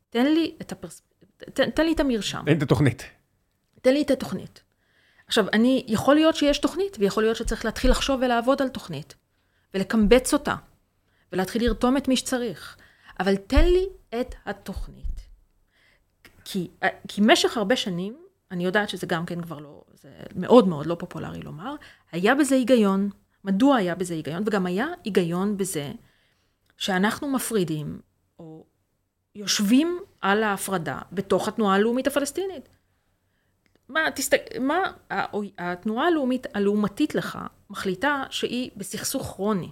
תן לי את הפרס... תן, תן לי את המרשם. תן את התוכנית. תן לי את התוכנית. עכשיו, אני, יכול להיות שיש תוכנית, ויכול להיות שצריך להתחיל לחשוב ולעבוד על תוכנית, ולקמבץ אותה, ולהתחיל לרתום את מי שצריך. אבל תן לי את התוכנית. כי, כי משך הרבה שנים, אני יודעת שזה גם כן כבר לא, זה מאוד מאוד לא פופולרי לומר, היה בזה היגיון. מדוע היה בזה היגיון? וגם היה היגיון בזה שאנחנו מפרידים, או יושבים על ההפרדה בתוך התנועה הלאומית הפלסטינית. מה, תסתכל, מה, התנועה הלאומית הלעומתית לך מחליטה שהיא בסכסוך כרוני.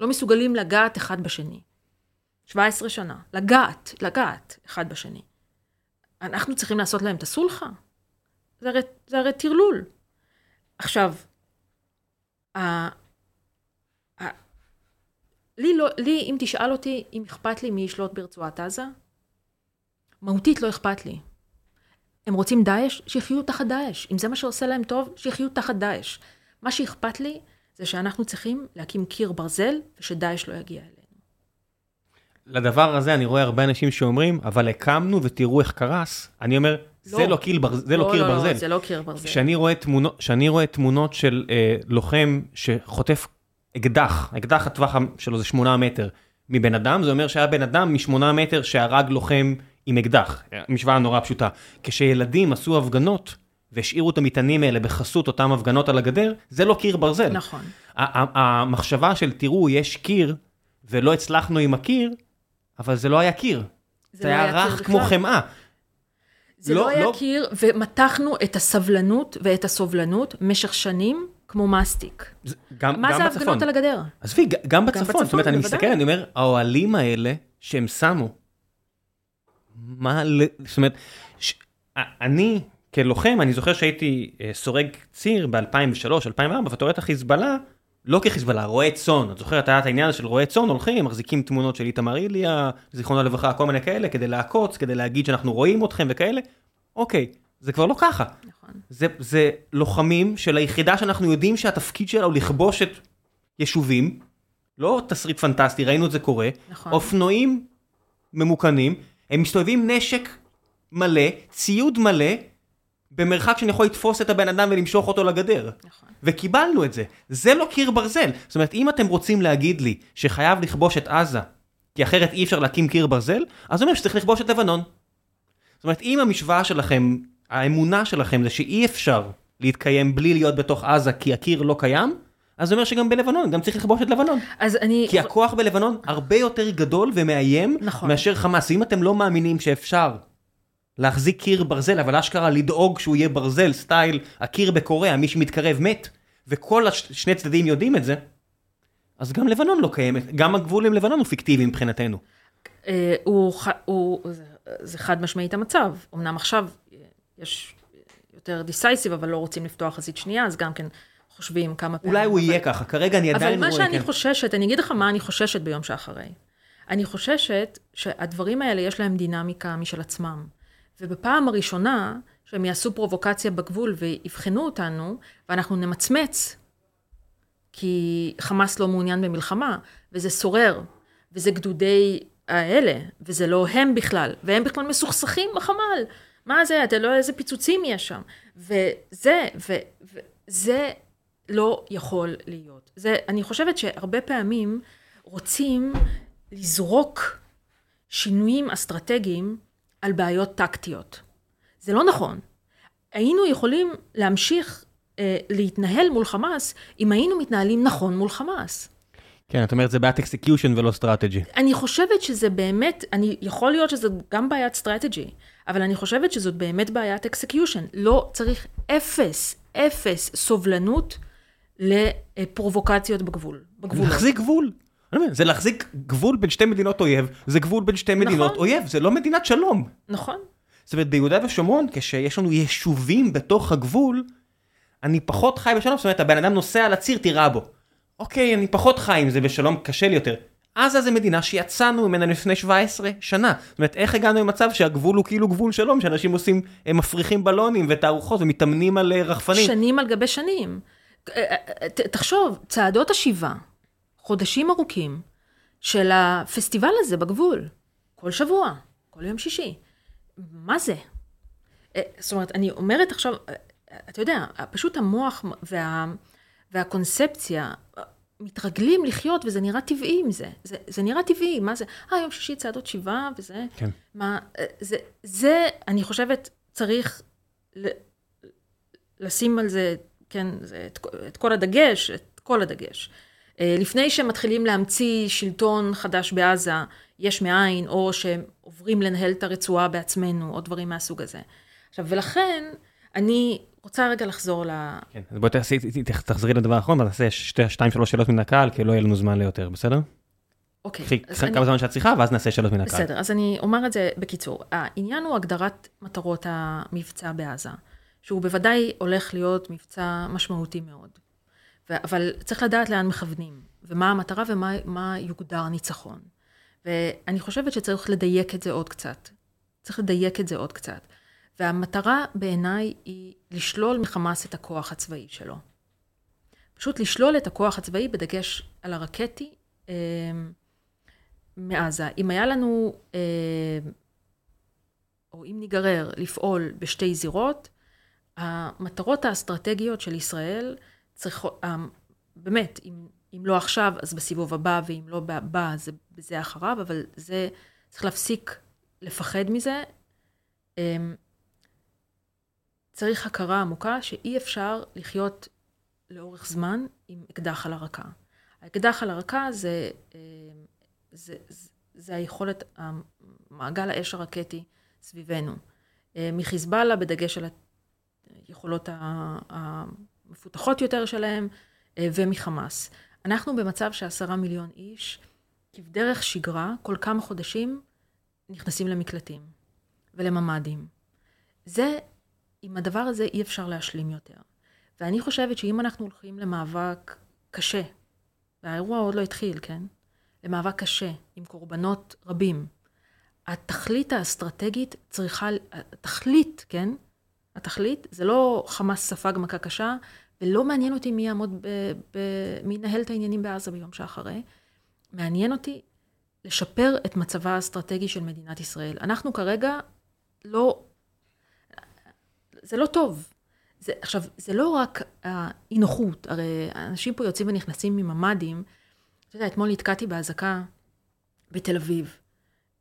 לא מסוגלים לגעת אחד בשני. 17 שנה. לגעת, לגעת אחד בשני. אנחנו צריכים לעשות להם את הסולחה? זה הרי, זה הרי טרלול. עכשיו, לי, לא, לי, אם תשאל אותי אם אכפת לי מי ישלוט ברצועת עזה, מהותית לא אכפת לי. הם רוצים דאעש? שיחיו תחת דאעש. אם זה מה שעושה להם טוב, שיחיו תחת דאעש. מה שאכפת לי זה שאנחנו צריכים להקים קיר ברזל ושדאעש לא יגיע אלינו. לדבר הזה אני רואה הרבה אנשים שאומרים, אבל הקמנו ותראו איך קרס. אני אומר, לא. זה לא קיר, ברז... זה לא, לא קיר לא, ברזל. לא, זה לא קיר ברזל. כשאני רואה תמונות, כשאני רואה תמונות של אה, לוחם שחוטף אקדח, אקדח הטווח שלו זה שמונה מטר מבן אדם, זה אומר שהיה בן אדם משמונה מטר שהרג לוחם עם אקדח. משוואה נורא פשוטה. כשילדים עשו הפגנות, והשאירו את המטענים האלה בחסות אותם הפגנות על הגדר, זה לא קיר ברזל. נכון. המחשבה של תראו, יש קיר, ולא הצלחנו עם הקיר, אבל זה לא היה קיר. זה, זה לא היה רך כמו חמאה. זה לא, לא היה לא... קיר, ומתחנו את הסבלנות ואת הסובלנות משך שנים כמו מסטיק. זה, גם, מה גם זה ההפגנות על הגדר? עזבי, גם, גם בצפון. בצפון. זאת אומרת, אני מסתכל, אני אומר, האוהלים האלה שהם שמו, מה, זאת אומרת, ש... אני כלוחם, אני זוכר שהייתי אה, סורג ציר ב-2003, 2004, ואתה רואה את החיזבאללה, לא כחיזבאללה, רועה צאן. את זוכרת, היה את העניין של רועה צאן, הולכים, מחזיקים תמונות של איתמר איליה, זיכרונו לברכה, כל מיני כאלה, כדי לעקוץ, כדי להגיד שאנחנו רואים אתכם וכאלה. אוקיי, זה כבר לא ככה. נכון. זה, זה לוחמים של היחידה שאנחנו יודעים שהתפקיד שלה הוא לכבוש את יישובים, לא תסריט פנטסטי, ראינו את זה קורה. נכון. אופנועים ממוכנים, הם מסתובבים נשק מלא, ציוד מלא, במרחק שאני יכול לתפוס את הבן אדם ולמשוך אותו לגדר. נכון. וקיבלנו את זה. זה לא קיר ברזל. זאת אומרת, אם אתם רוצים להגיד לי שחייב לכבוש את עזה, כי אחרת אי אפשר להקים קיר ברזל, אז זה אומר שצריך לכבוש את לבנון. זאת אומרת, אם המשוואה שלכם, האמונה שלכם זה שאי אפשר להתקיים בלי להיות בתוך עזה כי הקיר לא קיים, אז זה אומר שגם בלבנון, גם צריך לכבוש את לבנון. אז אני... כי הכוח בלבנון הרבה יותר גדול ומאיים נכון. מאשר חמאס. אם אתם לא מאמינים שאפשר להחזיק קיר ברזל, אבל אשכרה לדאוג שהוא יהיה ברזל, סטייל הקיר בקוריאה, מי שמתקרב מת, וכל השני צדדים יודעים את זה, אז גם לבנון לא קיימת, גם הגבול עם לבנון הוא פיקטיבי מבחינתנו. אה, הוא, הוא, זה חד משמעית המצב. אמנם עכשיו יש יותר דיסייסיב, אבל לא רוצים לפתוח חזית שנייה, אז גם כן חושבים כמה פעמים. אולי הוא יהיה ככה, כרגע אני עדיין רואה... אבל מה שאני כן. חוששת, אני אגיד לך מה אני חוששת ביום שאחרי. אני חוששת שהדברים האלה יש להם דינמיקה משל עצמם. ובפעם הראשונה שהם יעשו פרובוקציה בגבול ויבחנו אותנו, ואנחנו נמצמץ, כי חמאס לא מעוניין במלחמה, וזה שורר, וזה גדודי האלה, וזה לא הם בכלל, והם בכלל מסוכסכים בחמ"ל. מה זה, אתה לא יודע איזה פיצוצים יש שם. וזה, וזה לא יכול להיות. זה, אני חושבת שהרבה פעמים רוצים לזרוק שינויים אסטרטגיים על בעיות טקטיות. זה לא נכון. היינו יכולים להמשיך אה, להתנהל מול חמאס אם היינו מתנהלים נכון מול חמאס. כן, את אומרת זה בעיית execution ולא strategy. אני חושבת שזה באמת, אני, יכול להיות שזה גם בעיית strategy, אבל אני חושבת שזאת באמת בעיית execution. לא צריך אפס, אפס סובלנות לפרובוקציות בגבול. בגבולות. להחזיק גבול. זה להחזיק גבול בין שתי מדינות אויב, זה גבול בין שתי מדינות נכון. אויב, זה לא מדינת שלום. נכון. זאת אומרת, ביהודה ושומרון, כשיש לנו יישובים בתוך הגבול, אני פחות חי בשלום, זאת אומרת, הבן אדם נוסע על הציר, תירה בו. אוקיי, אני פחות חי עם זה בשלום, קשה לי יותר. עזה זה מדינה שיצאנו ממנה לפני 17 שנה. זאת אומרת, איך הגענו למצב שהגבול הוא כאילו גבול שלום, שאנשים עושים, הם מפריחים בלונים ותערוכות ומתאמנים על אה, רחפנים. שנים על גבי שנים. אה, אה, תחשוב, צעדות השיבה, חודשים ארוכים, של הפסטיבל הזה בגבול. כל שבוע, כל יום שישי. מה זה? זאת אומרת, אני אומרת עכשיו, אתה יודע, פשוט המוח וה, והקונספציה מתרגלים לחיות, וזה נראה טבעי עם זה. זה, זה נראה טבעי, מה זה? אה, יום שישי צעדות שבעה, וזה... כן. מה, זה, זה, אני חושבת, צריך ל, לשים על זה, כן, זה, את, את כל הדגש, את כל הדגש. אה, לפני שמתחילים להמציא שלטון חדש בעזה, יש מאין, או שעוברים לנהל את הרצועה בעצמנו, או דברים מהסוג הזה. עכשיו, ולכן, אני רוצה רגע לחזור ל... כן, אז בואי תחזרי לדבר האחרון, ונעשה שתיים שלוש שאלות מן הקהל, כי לא יהיה לנו זמן ליותר, בסדר? אוקיי. קחי כמה זמן שאת צריכה, ואז נעשה שאלות מן הקהל. בסדר, אז אני אומר את זה בקיצור. העניין הוא הגדרת מטרות המבצע בעזה, שהוא בוודאי הולך להיות מבצע משמעותי מאוד. אבל צריך לדעת לאן מכוונים, ומה המטרה ומה יוגדר ניצחון. ואני חושבת שצריך לדייק את זה עוד קצת. צריך לדייק את זה עוד קצת. והמטרה בעיניי היא לשלול מחמאס את הכוח הצבאי שלו. פשוט לשלול את הכוח הצבאי בדגש על הרקטי אה, מעזה. אם היה לנו, אה, או אם ניגרר לפעול בשתי זירות, המטרות האסטרטגיות של ישראל צריכות, אה, באמת, אם, אם לא עכשיו, אז בסיבוב הבא, ואם לא בא, זה בזה אחריו, אבל זה, צריך להפסיק לפחד מזה. אה, צריך הכרה עמוקה שאי אפשר לחיות לאורך זמן עם אקדח על הרקה. האקדח על הרקה זה, אה, זה, זה, זה היכולת, מעגל האש הרקטי סביבנו. אה, מחיזבאללה, בדגש על היכולות המפותחות יותר שלהם, אה, ומחמאס. אנחנו במצב שעשרה מיליון איש, כבדרך שגרה, כל כמה חודשים נכנסים למקלטים ולממ"דים. זה עם הדבר הזה אי אפשר להשלים יותר. ואני חושבת שאם אנחנו הולכים למאבק קשה, והאירוע עוד לא התחיל, כן? למאבק קשה, עם קורבנות רבים, התכלית האסטרטגית צריכה, התכלית, כן? התכלית, זה לא חמאס ספג מכה קשה, ולא מעניין אותי מי יעמוד, ב, ב, מי ינהל את העניינים בעזה ביום שאחרי. מעניין אותי לשפר את מצבה האסטרטגי של מדינת ישראל. אנחנו כרגע לא זה לא טוב. זה, עכשיו, זה לא רק האי נוחות, הרי אנשים פה יוצאים ונכנסים מממ"דים. אתה יודע, אתמול נתקעתי באזעקה בתל אביב,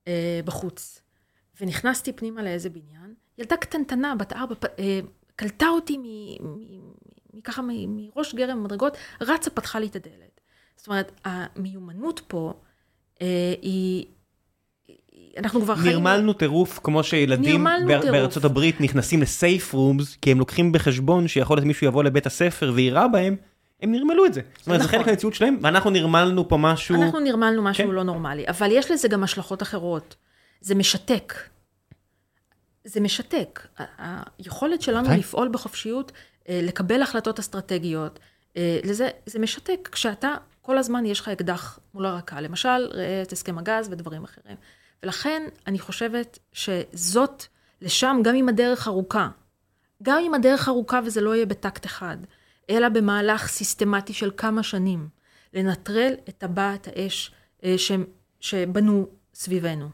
אה, בחוץ, ונכנסתי פנימה לאיזה בניין, ילדה קטנטנה, בת ארבע, אה, קלטה אותי מככה, מראש גרם המדרגות, רצה, פתחה לי את הדלת. זאת אומרת, המיומנות פה אה, היא אנחנו כבר חיים... נרמלנו טירוף כמו שילדים בארצות הברית נכנסים לסייף רומס, כי הם לוקחים בחשבון שיכול להיות מישהו יבוא לבית הספר ויירה בהם, הם נרמלו את זה. זאת אומרת, זה חלק נכון. מהמציאות שלהם, ואנחנו נרמלנו פה משהו... אנחנו נרמלנו משהו כן. לא נורמלי, אבל יש לזה גם השלכות אחרות. זה משתק. זה משתק. היכולת שלנו לפעול בחופשיות, אה, לקבל החלטות אסטרטגיות, אה, לזה, זה משתק כשאתה, כל הזמן יש לך אקדח מול הרקה. למשל, ראה את הסכם הגז ודברים אחרים. ולכן אני חושבת שזאת לשם, גם אם הדרך ארוכה, גם אם הדרך ארוכה וזה לא יהיה בטקט אחד, אלא במהלך סיסטמטי של כמה שנים, לנטרל את טבעת האש אה, ש, שבנו סביבנו.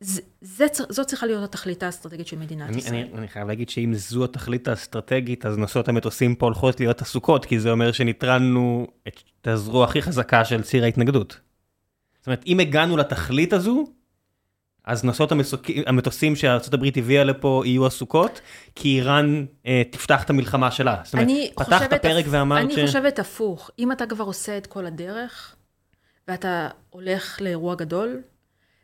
זה, זה, זאת צריכה להיות התכלית האסטרטגית של מדינת אני, ישראל. אני, אני חייב להגיד שאם זו התכלית האסטרטגית, אז נושאות המטוסים פה הולכות להיות עסוקות, כי זה אומר שניטרלנו את הזרוע הכי חזקה של ציר ההתנגדות. זאת אומרת, אם הגענו לתכלית הזו, אז נושאות המטוסים שארה"ב הביאה לפה יהיו עסוקות, כי איראן אה, תפתח את המלחמה שלה. זאת אומרת, פתחת פרק ואמרת אני ש... אני חושבת הפוך, אם אתה כבר עושה את כל הדרך, ואתה הולך לאירוע גדול,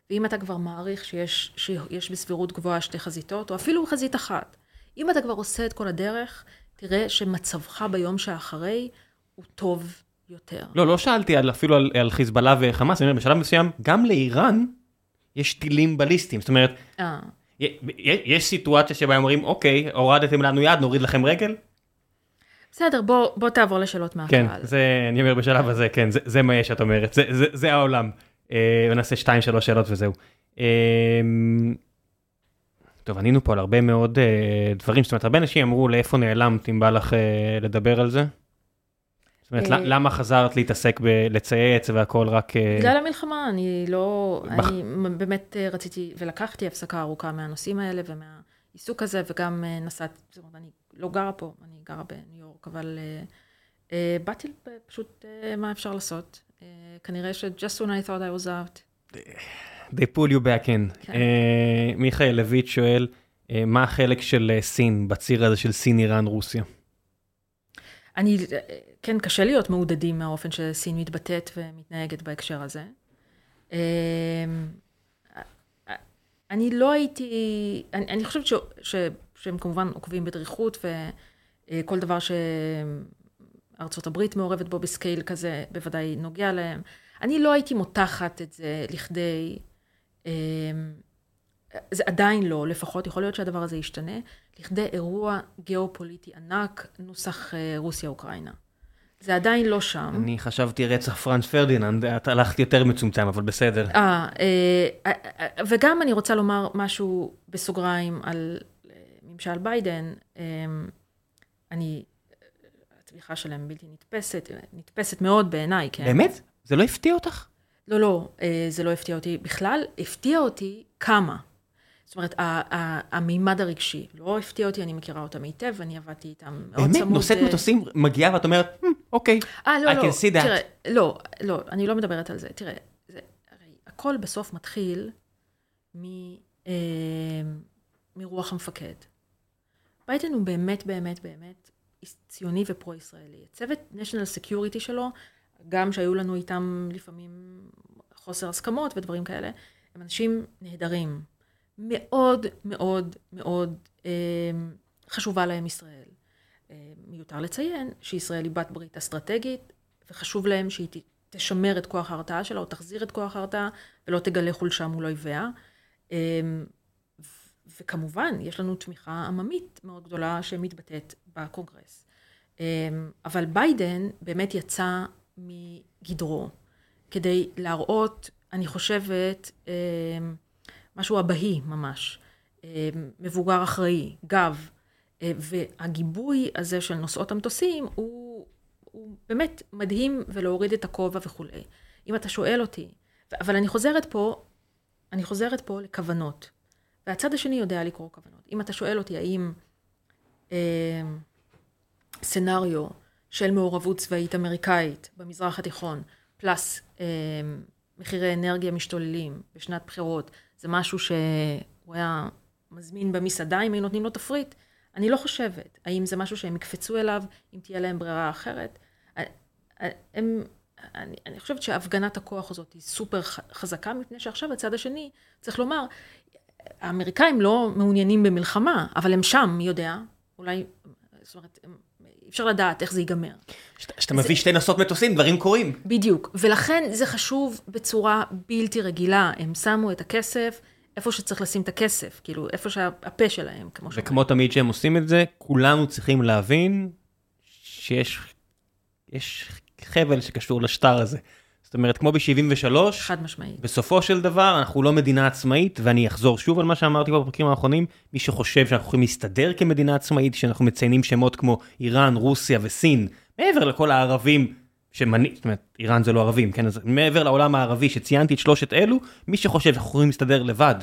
ואם אתה כבר מעריך שיש, שיש בסבירות גבוהה שתי חזיתות, או אפילו חזית אחת, אם אתה כבר עושה את כל הדרך, תראה שמצבך ביום שאחרי הוא טוב יותר. לא, לא שאלתי על, אפילו על, על חיזבאללה וחמאס, אני אומר, בשלב מסוים, גם לאיראן יש טילים בליסטיים, זאת אומרת, אה. יש סיטואציה שבה אומרים, אוקיי, הורדתם לנו יד, נוריד לכם רגל? בסדר, בוא, בוא תעבור לשאלות מהקהל. כן, זה, אני אומר בשלב הזה, כן, זה, זה מה יש, את אומרת, זה, זה, זה העולם. אה, ונעשה 2-3 שאלות וזהו. אה, טוב, ענינו פה על הרבה מאוד אה, דברים, זאת אומרת, הרבה אנשים אמרו לאיפה נעלמת, אם בא לך אה, לדבר על זה? זאת אומרת, אה, למה חזרת להתעסק בלצייץ והכל רק... אה, בגלל המלחמה, אני לא... בח... אני באמת אה, רציתי, ולקחתי הפסקה ארוכה מהנושאים האלה ומהעיסוק הזה, וגם נסעתי, זאת אומרת, אני לא גרה פה, אני גרה בניו יורק, אבל אה, באתי פשוט אה, מה אפשר לעשות. אה, כנראה ש- just when I thought I was out. They pull you back in. כן. אה, מיכאל לויט שואל, אה, מה החלק של סין בציר הזה של סין, איראן, רוסיה? אני, כן, קשה להיות מעודדים מהאופן שסין מתבטאת ומתנהגת בהקשר הזה. אה, אני לא הייתי, אני, אני חושבת ש, ש, שהם כמובן עוקבים בדריכות, וכל דבר שארצות הברית מעורבת בו ב scale כזה, בוודאי נוגע להם. אני לא הייתי מותחת את זה לכדי, אה, זה עדיין לא, לפחות, יכול להיות שהדבר הזה ישתנה, לכדי אירוע גיאופוליטי ענק, נוסח אה, רוסיה-אוקראינה. זה עדיין לא שם. אני חשבתי רצח פרנץ פרדיננד, את הלכת יותר מצומצם, אבל בסדר. אה, אה, וגם אני רוצה לומר משהו בסוגריים על אה, ממשל ביידן. אה, אני, התמיכה שלהם בלתי נתפסת, נתפסת מאוד בעיניי, כן. באמת? זה לא הפתיע אותך? לא, לא, אה, זה לא הפתיע אותי בכלל, הפתיע אותי כמה. זאת אומרת, המימד הרגשי, לא הפתיע אותי, אני מכירה אותם היטב, אני עבדתי איתם מאוד צמוד. באמת? נושאת מטוסים מגיעה ואת אומרת, אוקיי, אה, לא, I לא, can see that. תראה, לא, לא, אני לא מדברת על זה. תראה, זה, הרי הכל בסוף מתחיל מ, אה, מרוח המפקד. ביידן הוא באמת, באמת, באמת ציוני ופרו-ישראלי. צוות national security שלו, גם שהיו לנו איתם לפעמים חוסר הסכמות ודברים כאלה, הם אנשים נהדרים. מאוד מאוד מאוד אה, חשובה להם ישראל. מיותר לציין שישראל היא בת ברית אסטרטגית, וחשוב להם שהיא תשמר את כוח ההרתעה שלה, או תחזיר את כוח ההרתעה, ולא תגלה חולשה מול אויביה. אה, וכמובן, יש לנו תמיכה עממית מאוד גדולה שמתבטאת בקונגרס. אה, אבל ביידן באמת יצא מגדרו כדי להראות, אני חושבת, אה, משהו אבהי ממש, מבוגר אחראי, גב, והגיבוי הזה של נושאות המטוסים הוא, הוא באמת מדהים ולהוריד את הכובע וכולי. אם אתה שואל אותי, אבל אני חוזרת פה, אני חוזרת פה לכוונות, והצד השני יודע לקרוא כוונות. אם אתה שואל אותי האם אה, סנאריו של מעורבות צבאית אמריקאית במזרח התיכון, פלוס אה, מחירי אנרגיה משתוללים בשנת בחירות, זה משהו שהוא היה מזמין במסעדה אם היו נותנים לו תפריט? אני לא חושבת. האם זה משהו שהם יקפצו אליו אם תהיה להם ברירה אחרת? הם, אני, אני חושבת שהפגנת הכוח הזאת היא סופר חזקה, מפני שעכשיו הצד השני, צריך לומר, האמריקאים לא מעוניינים במלחמה, אבל הם שם, מי יודע? אולי, זאת אומרת, אי אפשר לדעת איך זה ייגמר. כשאתה מביא שתי נושאות מטוסים, דברים קורים. בדיוק, ולכן זה חשוב בצורה בלתי רגילה. הם שמו את הכסף איפה שצריך לשים את הכסף, כאילו, איפה שהפה שלהם, כמו שאומרים. וכמו תמיד שהם עושים את זה, כולנו צריכים להבין שיש יש חבל שקשור לשטר הזה. זאת אומרת, כמו ב-73, חד משמעית. בסופו של דבר אנחנו לא מדינה עצמאית, ואני אחזור שוב על מה שאמרתי בפרקים האחרונים, מי שחושב שאנחנו יכולים להסתדר כמדינה עצמאית, שאנחנו מציינים שמות כמו איראן, רוסיה וסין, מעבר לכל הערבים שמנהיג, זאת אומרת, איראן זה לא ערבים, כן? אז מעבר לעולם הערבי שציינתי את שלושת אלו, מי שחושב שאנחנו יכולים להסתדר לבד,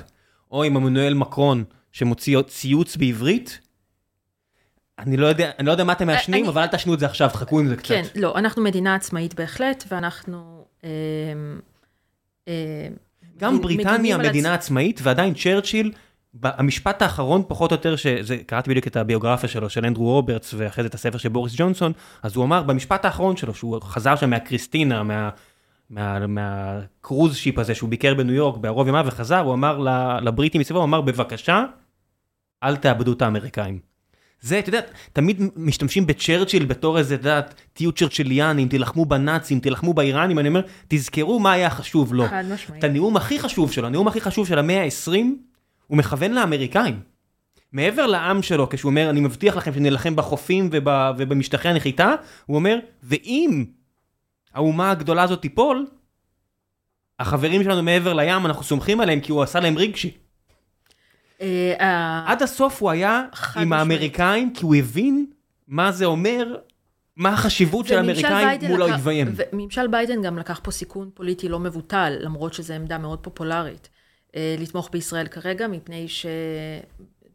או עם עמנואל מקרון שמוציא ציוץ בעברית, אני לא יודע, אני לא יודע מה אתם מעשנים, אבל אל תעשנו את זה עכשיו, תחכו עם זה קצת. כן, לא, אנחנו מדינה עצמאית בהחלט, ואנחנו... אה, אה, גם בריטניה מדינה עצמאית, ועדיין צ'רצ'יל, המשפט האחרון פחות או יותר, שקראתי בדיוק את הביוגרפיה שלו, של אנדרו רוברטס, ואחרי זה את הספר של בוריס ג'ונסון, אז הוא אמר במשפט האחרון שלו, שהוא חזר שם מהקריסטינה, מה... מהקרוז שיפ הזה שהוא ביקר בניו יורק בערוב ימיו וחזר, הוא אמר לבריטים מסביבו, הוא אמר בבקשה, אל תאבדו את האמריקאים. זה, אתה יודע, תמיד משתמשים בצ'רצ'יל בתור איזה, יודע, תהיו צ'רצ'יליאנים, תילחמו בנאצים, תילחמו באיראנים, אני אומר, תזכרו מה היה חשוב לו. חד משמעית. את הנאום הכי חשוב שלו, הנאום הכי חשוב של המאה ה-20, הוא מכוון לאמריקאים. מעבר לעם שלו, כשהוא אומר, אני מבטיח לכם שנלחם בחופים ובמשטחי הנחיתה, הוא אומר, ואם האומה הגדולה הזאת תיפול, החברים שלנו מעבר לים, אנחנו סומכים עליהם כי הוא עשה להם רגשי. אה, עד הסוף הוא היה עם האמריקאים, כי הוא הבין מה זה אומר, מה החשיבות של האמריקאים מול האויביהם. וממשל ביידן גם לקח פה סיכון פוליטי לא מבוטל, למרות שזו עמדה מאוד פופולרית, אה, לתמוך בישראל כרגע, מפני ש...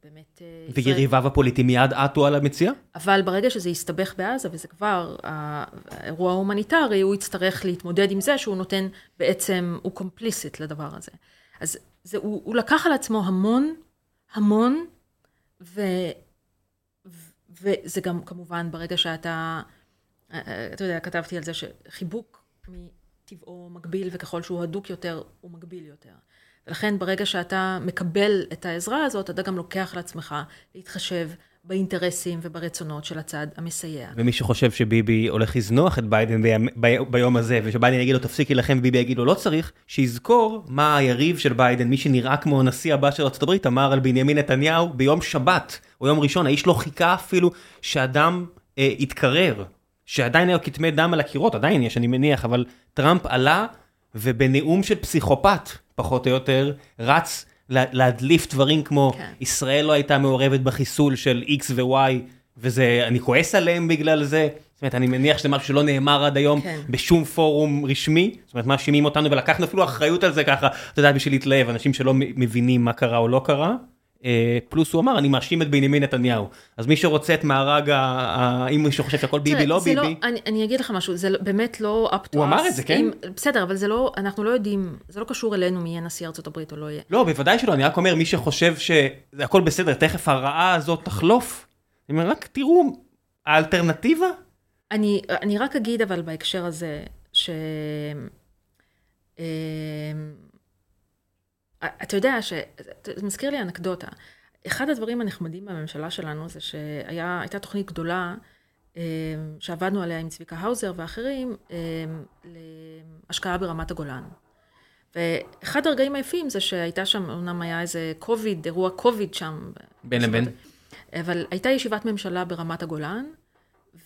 באמת... אה, ויריביו הפוליטיים מיד עטו על המציאה? אבל ברגע שזה יסתבך בעזה, וזה כבר האירוע ההומניטרי, הוא יצטרך להתמודד עם זה שהוא נותן בעצם, הוא complicit לדבר הזה. אז זה, הוא, הוא לקח על עצמו המון המון, ו, וזה גם כמובן ברגע שאתה, אתה יודע, כתבתי על זה שחיבוק מטבעו מגביל, וככל שהוא הדוק יותר, הוא מגביל יותר. ולכן ברגע שאתה מקבל את העזרה הזאת, אתה גם לוקח לעצמך להתחשב באינטרסים וברצונות של הצד המסייע. ומי שחושב שביבי הולך לזנוח את ביידן ביום, ביום הזה, ושביידן יגיד לו תפסיק להילחם וביבי יגיד לו לא צריך, שיזכור מה היריב של ביידן, מי שנראה כמו הנשיא הבא של ארה"ב, אמר על בנימין נתניהו ביום שבת, או יום ראשון, האיש לא חיכה אפילו שאדם אה, יתקרר, שעדיין היו כתמי דם על הקירות, עדיין יש אני מניח, אבל טראמפ עלה ובנאום של פסיכופת, פחות או יותר, רץ להדליף דברים כמו כן. ישראל לא הייתה מעורבת בחיסול של X ו-Y, וזה, אני כועס עליהם בגלל זה. זאת אומרת, אני מניח שזה משהו שלא נאמר עד היום כן. בשום פורום רשמי. זאת אומרת, מאשימים אותנו ולקחנו אפילו אחריות על זה ככה, אתה יודע, בשביל להתלהב, אנשים שלא מבינים מה קרה או לא קרה. אה, פלוס הוא אמר, אני מאשים את בנימין נתניהו. אז מי שרוצה את מארג, אם מישהו חושב שהכל ביבי, לא ביבי. לא, אני, אני אגיד לך משהו, זה לא- באמת לא up to us. הוא אמר את זה, כן? בסדר, אבל זה לא, אנחנו לא יודעים, זה לא קשור אלינו מי יהיה נשיא ארצות הברית או לא יהיה. לא, בוודאי שלא, אני רק אומר, מי שחושב שהכל בסדר, תכף הרעה הזאת תחלוף. אני אומר, רק תראו, האלטרנטיבה? אני, אני רק אגיד, אבל בהקשר הזה, ש... אתה יודע זה מזכיר לי אנקדוטה. אחד הדברים הנחמדים בממשלה שלנו זה שהייתה תוכנית גדולה אה, שעבדנו עליה עם צביקה האוזר ואחרים אה, להשקעה ברמת הגולן. ואחד הרגעים היפים זה שהייתה שם, אמנם היה איזה קוביד, אירוע קוביד שם. בין לבין. אבל הייתה ישיבת ממשלה ברמת הגולן,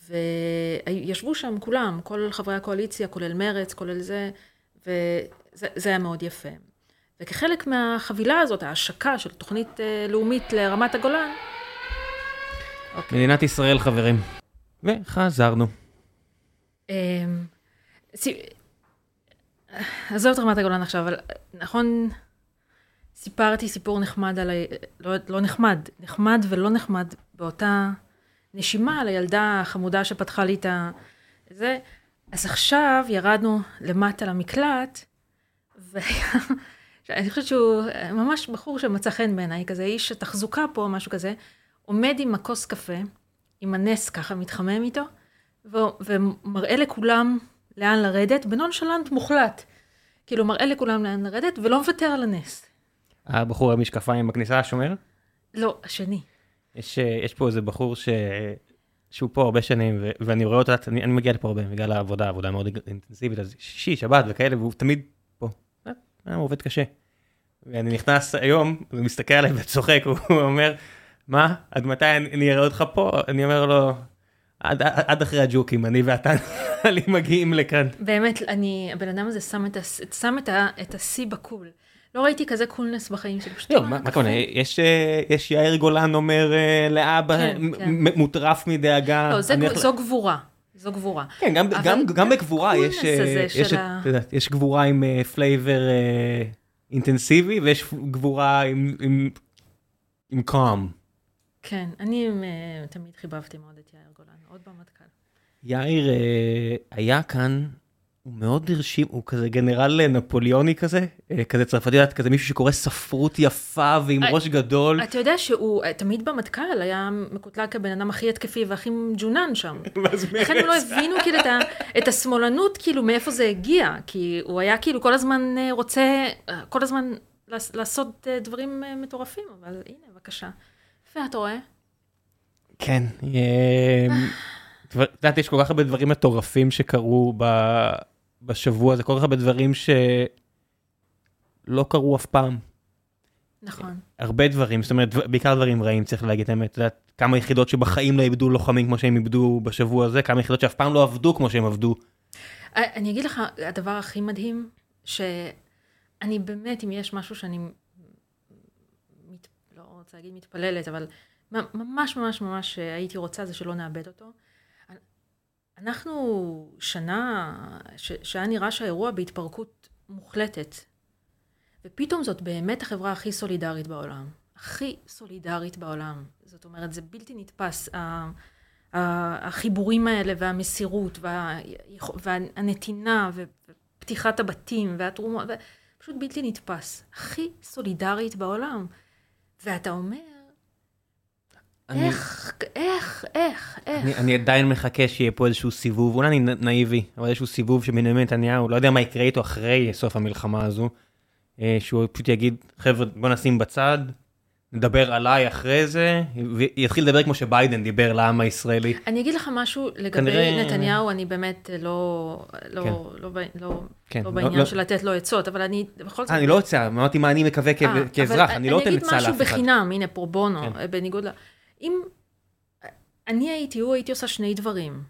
וישבו שם כולם, כל חברי הקואליציה, כולל מרץ, כולל זה, וזה היה מאוד יפה. וכחלק מהחבילה הזאת, ההשקה של תוכנית אה, לאומית לרמת הגולן... אוקיי. מדינת ישראל, חברים. וחזרנו. אמ, עזוב את רמת הגולן עכשיו, אבל נכון, סיפרתי סיפור נחמד על ה... לא, לא נחמד, נחמד ולא נחמד באותה נשימה על הילדה החמודה שפתחה לי את ה... זה. אז עכשיו ירדנו למטה למקלט, והיה אני חושבת שהוא ממש בחור שמצא חן בעיניי, כזה איש תחזוקה פה, משהו כזה, עומד עם הכוס קפה, עם הנס ככה, מתחמם איתו, ו- ומראה לכולם לאן לרדת, בנונשלנט מוחלט. כאילו, מראה לכולם לאן לרדת, ולא מוותר על הנס. הבחור המשקפיים בכניסה השומר? לא, השני. יש, יש פה איזה בחור ש... שהוא פה הרבה שנים, ו- ואני רואה אותו, אני, אני מגיע לפה הרבה בגלל העבודה, עבודה מאוד אינטנסיבית, אז שישי, שבת וכאלה, והוא תמיד פה. אה, הוא עובד קשה. ואני נכנס היום, הוא מסתכל עליי וצוחק, הוא אומר, מה, עד מתי אני אראה אותך פה? אני אומר לו, עד, עד אחרי הג'וקים, אני ואתה [LAUGHS] לי מגיעים לכאן. באמת, אני, הבן אדם הזה שם את, שם את, את השיא בקול. לא ראיתי כזה קולנס בחיים שלי, פשוט... לא, מה הכוונה, יש, אה, יש יאיר גולן אומר אה, לאבא, כן, כן. מוטרף מדאגה. לא, זה, זו גבורה. זו גבורה. כן, גם, גם, גם בגבורה יש, אה, יש, ה- יש גבורה עם פלייבר אינטנסיבי ויש גבורה עם, עם, עם קאם. כן, אני אה, תמיד חיבבתי מאוד את יאיר גולן, עוד במטכ"ל. יאיר אה, היה כאן, הוא מאוד הרשים, הוא כזה גנרל נפוליאוני כזה, אה, כזה צרפתי, כזה מישהו שקורא ספרות יפה ועם אה, ראש גדול. אתה יודע שהוא אה, תמיד במטכ"ל היה מקוטלג כבן אדם הכי התקפי והכי מג'ונן שם. [LAUGHS] לכן הם לא. הבינו כאילו את, ה, את השמאלנות, כאילו מאיפה זה הגיע, כי הוא היה כאילו כל הזמן אה, רוצה, אה, כל הזמן לעש- לעשות אה, דברים אה, מטורפים, אבל הנה, בבקשה. ואתה רואה? כן, אה, [SIGHS] את יודעת, יש כל כך הרבה דברים מטורפים שקרו ב- בשבוע הזה, כל כך הרבה דברים שלא קרו אף פעם. נכון. הרבה דברים, זאת אומרת, בעיקר דברים רעים, צריך להגיד את האמת. את יודעת, כמה יחידות שבחיים לא איבדו לוחמים כמו שהם איבדו בשבוע הזה, כמה יחידות שאף פעם לא עבדו כמו שהם עבדו. אה, אני אגיד לך, הדבר הכי מדהים, שאני באמת, אם יש משהו שאני, מת, לא רוצה להגיד מתפללת, אבל ממש ממש ממש הייתי רוצה זה שלא נאבד אותו. אנחנו שנה, שהיה נראה שהאירוע בהתפרקות מוחלטת, ופתאום זאת באמת החברה הכי סולידרית בעולם. הכי סולידרית בעולם. זאת אומרת, זה בלתי נתפס. החיבורים האלה והמסירות וה, והנתינה ופתיחת הבתים והתרומות, פשוט בלתי נתפס. הכי סולידרית בעולם. ואתה אומר, אני- איך, איך, איך, איך. אני, אני עדיין מחכה שיהיה פה איזשהו סיבוב, אולי אני נאיבי, אבל איזשהו סיבוב שבנימין נתניהו, לא יודע מה יקרה איתו אחרי סוף המלחמה הזו, אה, שהוא פשוט יגיד, חבר'ה, בוא נשים בצד, נדבר עליי אחרי זה, ויתחיל לדבר כמו שביידן דיבר לעם הישראלי. אני אגיד לך משהו לגבי כנראה- נתניהו, אני באמת לא, לא, כן. לא, ב- לא, כן, לא לא- בעניין לא- של לתת לו עצות, אבל אני בכל זאת... אה, אני לא רוצה, אמרתי מה אני מקווה אה, כאזרח, אני לא נותן עצה אני אגיד לאף משהו אחד. בחינם, הנה פרו בונו, כן. בניגוד ל... אם אני הייתי הוא, הייתי עושה שני דברים.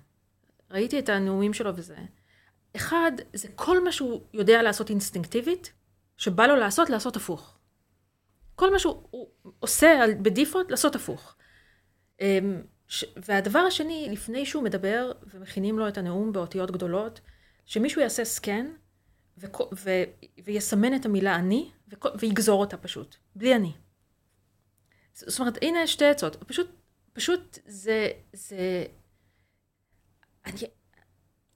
ראיתי את הנאומים שלו וזה. אחד, זה כל מה שהוא יודע לעשות אינסטינקטיבית, שבא לו לעשות, לעשות הפוך. כל מה שהוא הוא עושה בדיפולט, לעשות הפוך. אמ, והדבר השני, לפני שהוא מדבר, ומכינים לו את הנאום באותיות גדולות, שמישהו יעשה סקן, וכו- ו- ויסמן את המילה אני, וכו- ויגזור אותה פשוט, בלי אני. זאת אומרת, הנה שתי עצות. פשוט, פשוט זה, זה... אני,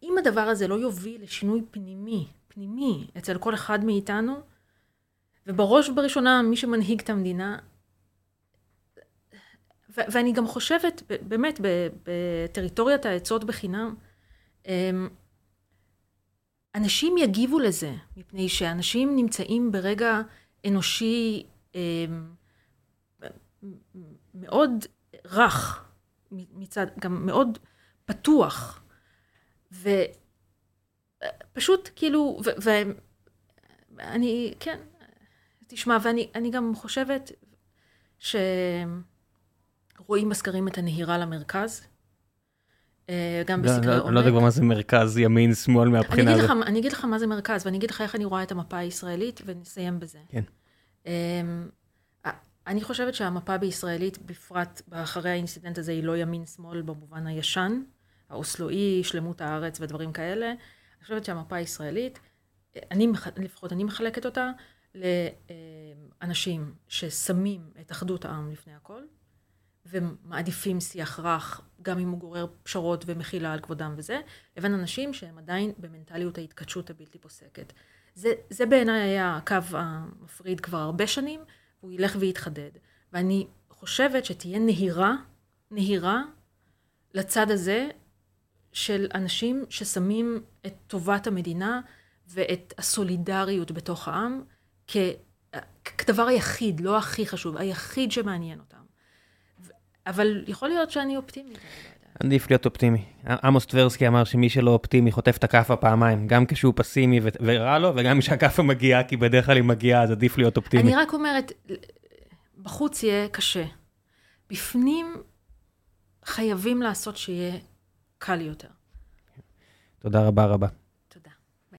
אם הדבר הזה לא יוביל לשינוי פנימי, פנימי, אצל כל אחד מאיתנו, ובראש ובראשונה מי שמנהיג את המדינה, ו- ואני גם חושבת, באמת, בטריטוריית העצות בחינם, אמ, אנשים יגיבו לזה, מפני שאנשים נמצאים ברגע אנושי אמ, מאוד רך מצד, גם מאוד פתוח. ופשוט כאילו, ואני, כן, תשמע, ואני אני גם חושבת שרואים בסקרים את הנהירה למרכז. אה, גם לא, בסקרי לא- עומק. אני לא יודע כבר מה זה מרכז, ימין, שמאל מהבחינה הזאת. אני אגיד לך מה זה מרכז, ואני אגיד לך איך אני רואה את המפה הישראלית, ונסיים בזה. כן. אני חושבת שהמפה בישראלית, בפרט אחרי האינסידנט הזה, היא לא ימין-שמאל במובן הישן, האוסלואי, שלמות הארץ ודברים כאלה. אני חושבת שהמפה הישראלית, אני, לפחות אני מחלקת אותה לאנשים ששמים את אחדות העם לפני הכל, ומעדיפים שיח רך, גם אם הוא גורר פשרות ומחילה על כבודם וזה, לבין אנשים שהם עדיין במנטליות ההתכתשות הבלתי פוסקת. זה, זה בעיניי היה הקו המפריד כבר הרבה שנים, והוא ילך ויתחדד. ואני חושבת שתהיה נהירה, נהירה לצד הזה של אנשים ששמים את טובת המדינה ואת הסולידריות בתוך העם כ... כדבר היחיד, לא הכי חשוב, היחיד שמעניין אותם. אבל יכול להיות שאני אופטימית. עדיף להיות אופטימי. עמוס טברסקי אמר שמי שלא אופטימי חוטף את הכאפה פעמיים, גם כשהוא פסימי ו- ורע לו, וגם כשהכאפה מגיעה, כי בדרך כלל היא מגיעה, אז עדיף להיות אופטימי. אני רק אומרת, בחוץ יהיה קשה. בפנים חייבים לעשות שיהיה קל יותר. תודה רבה רבה.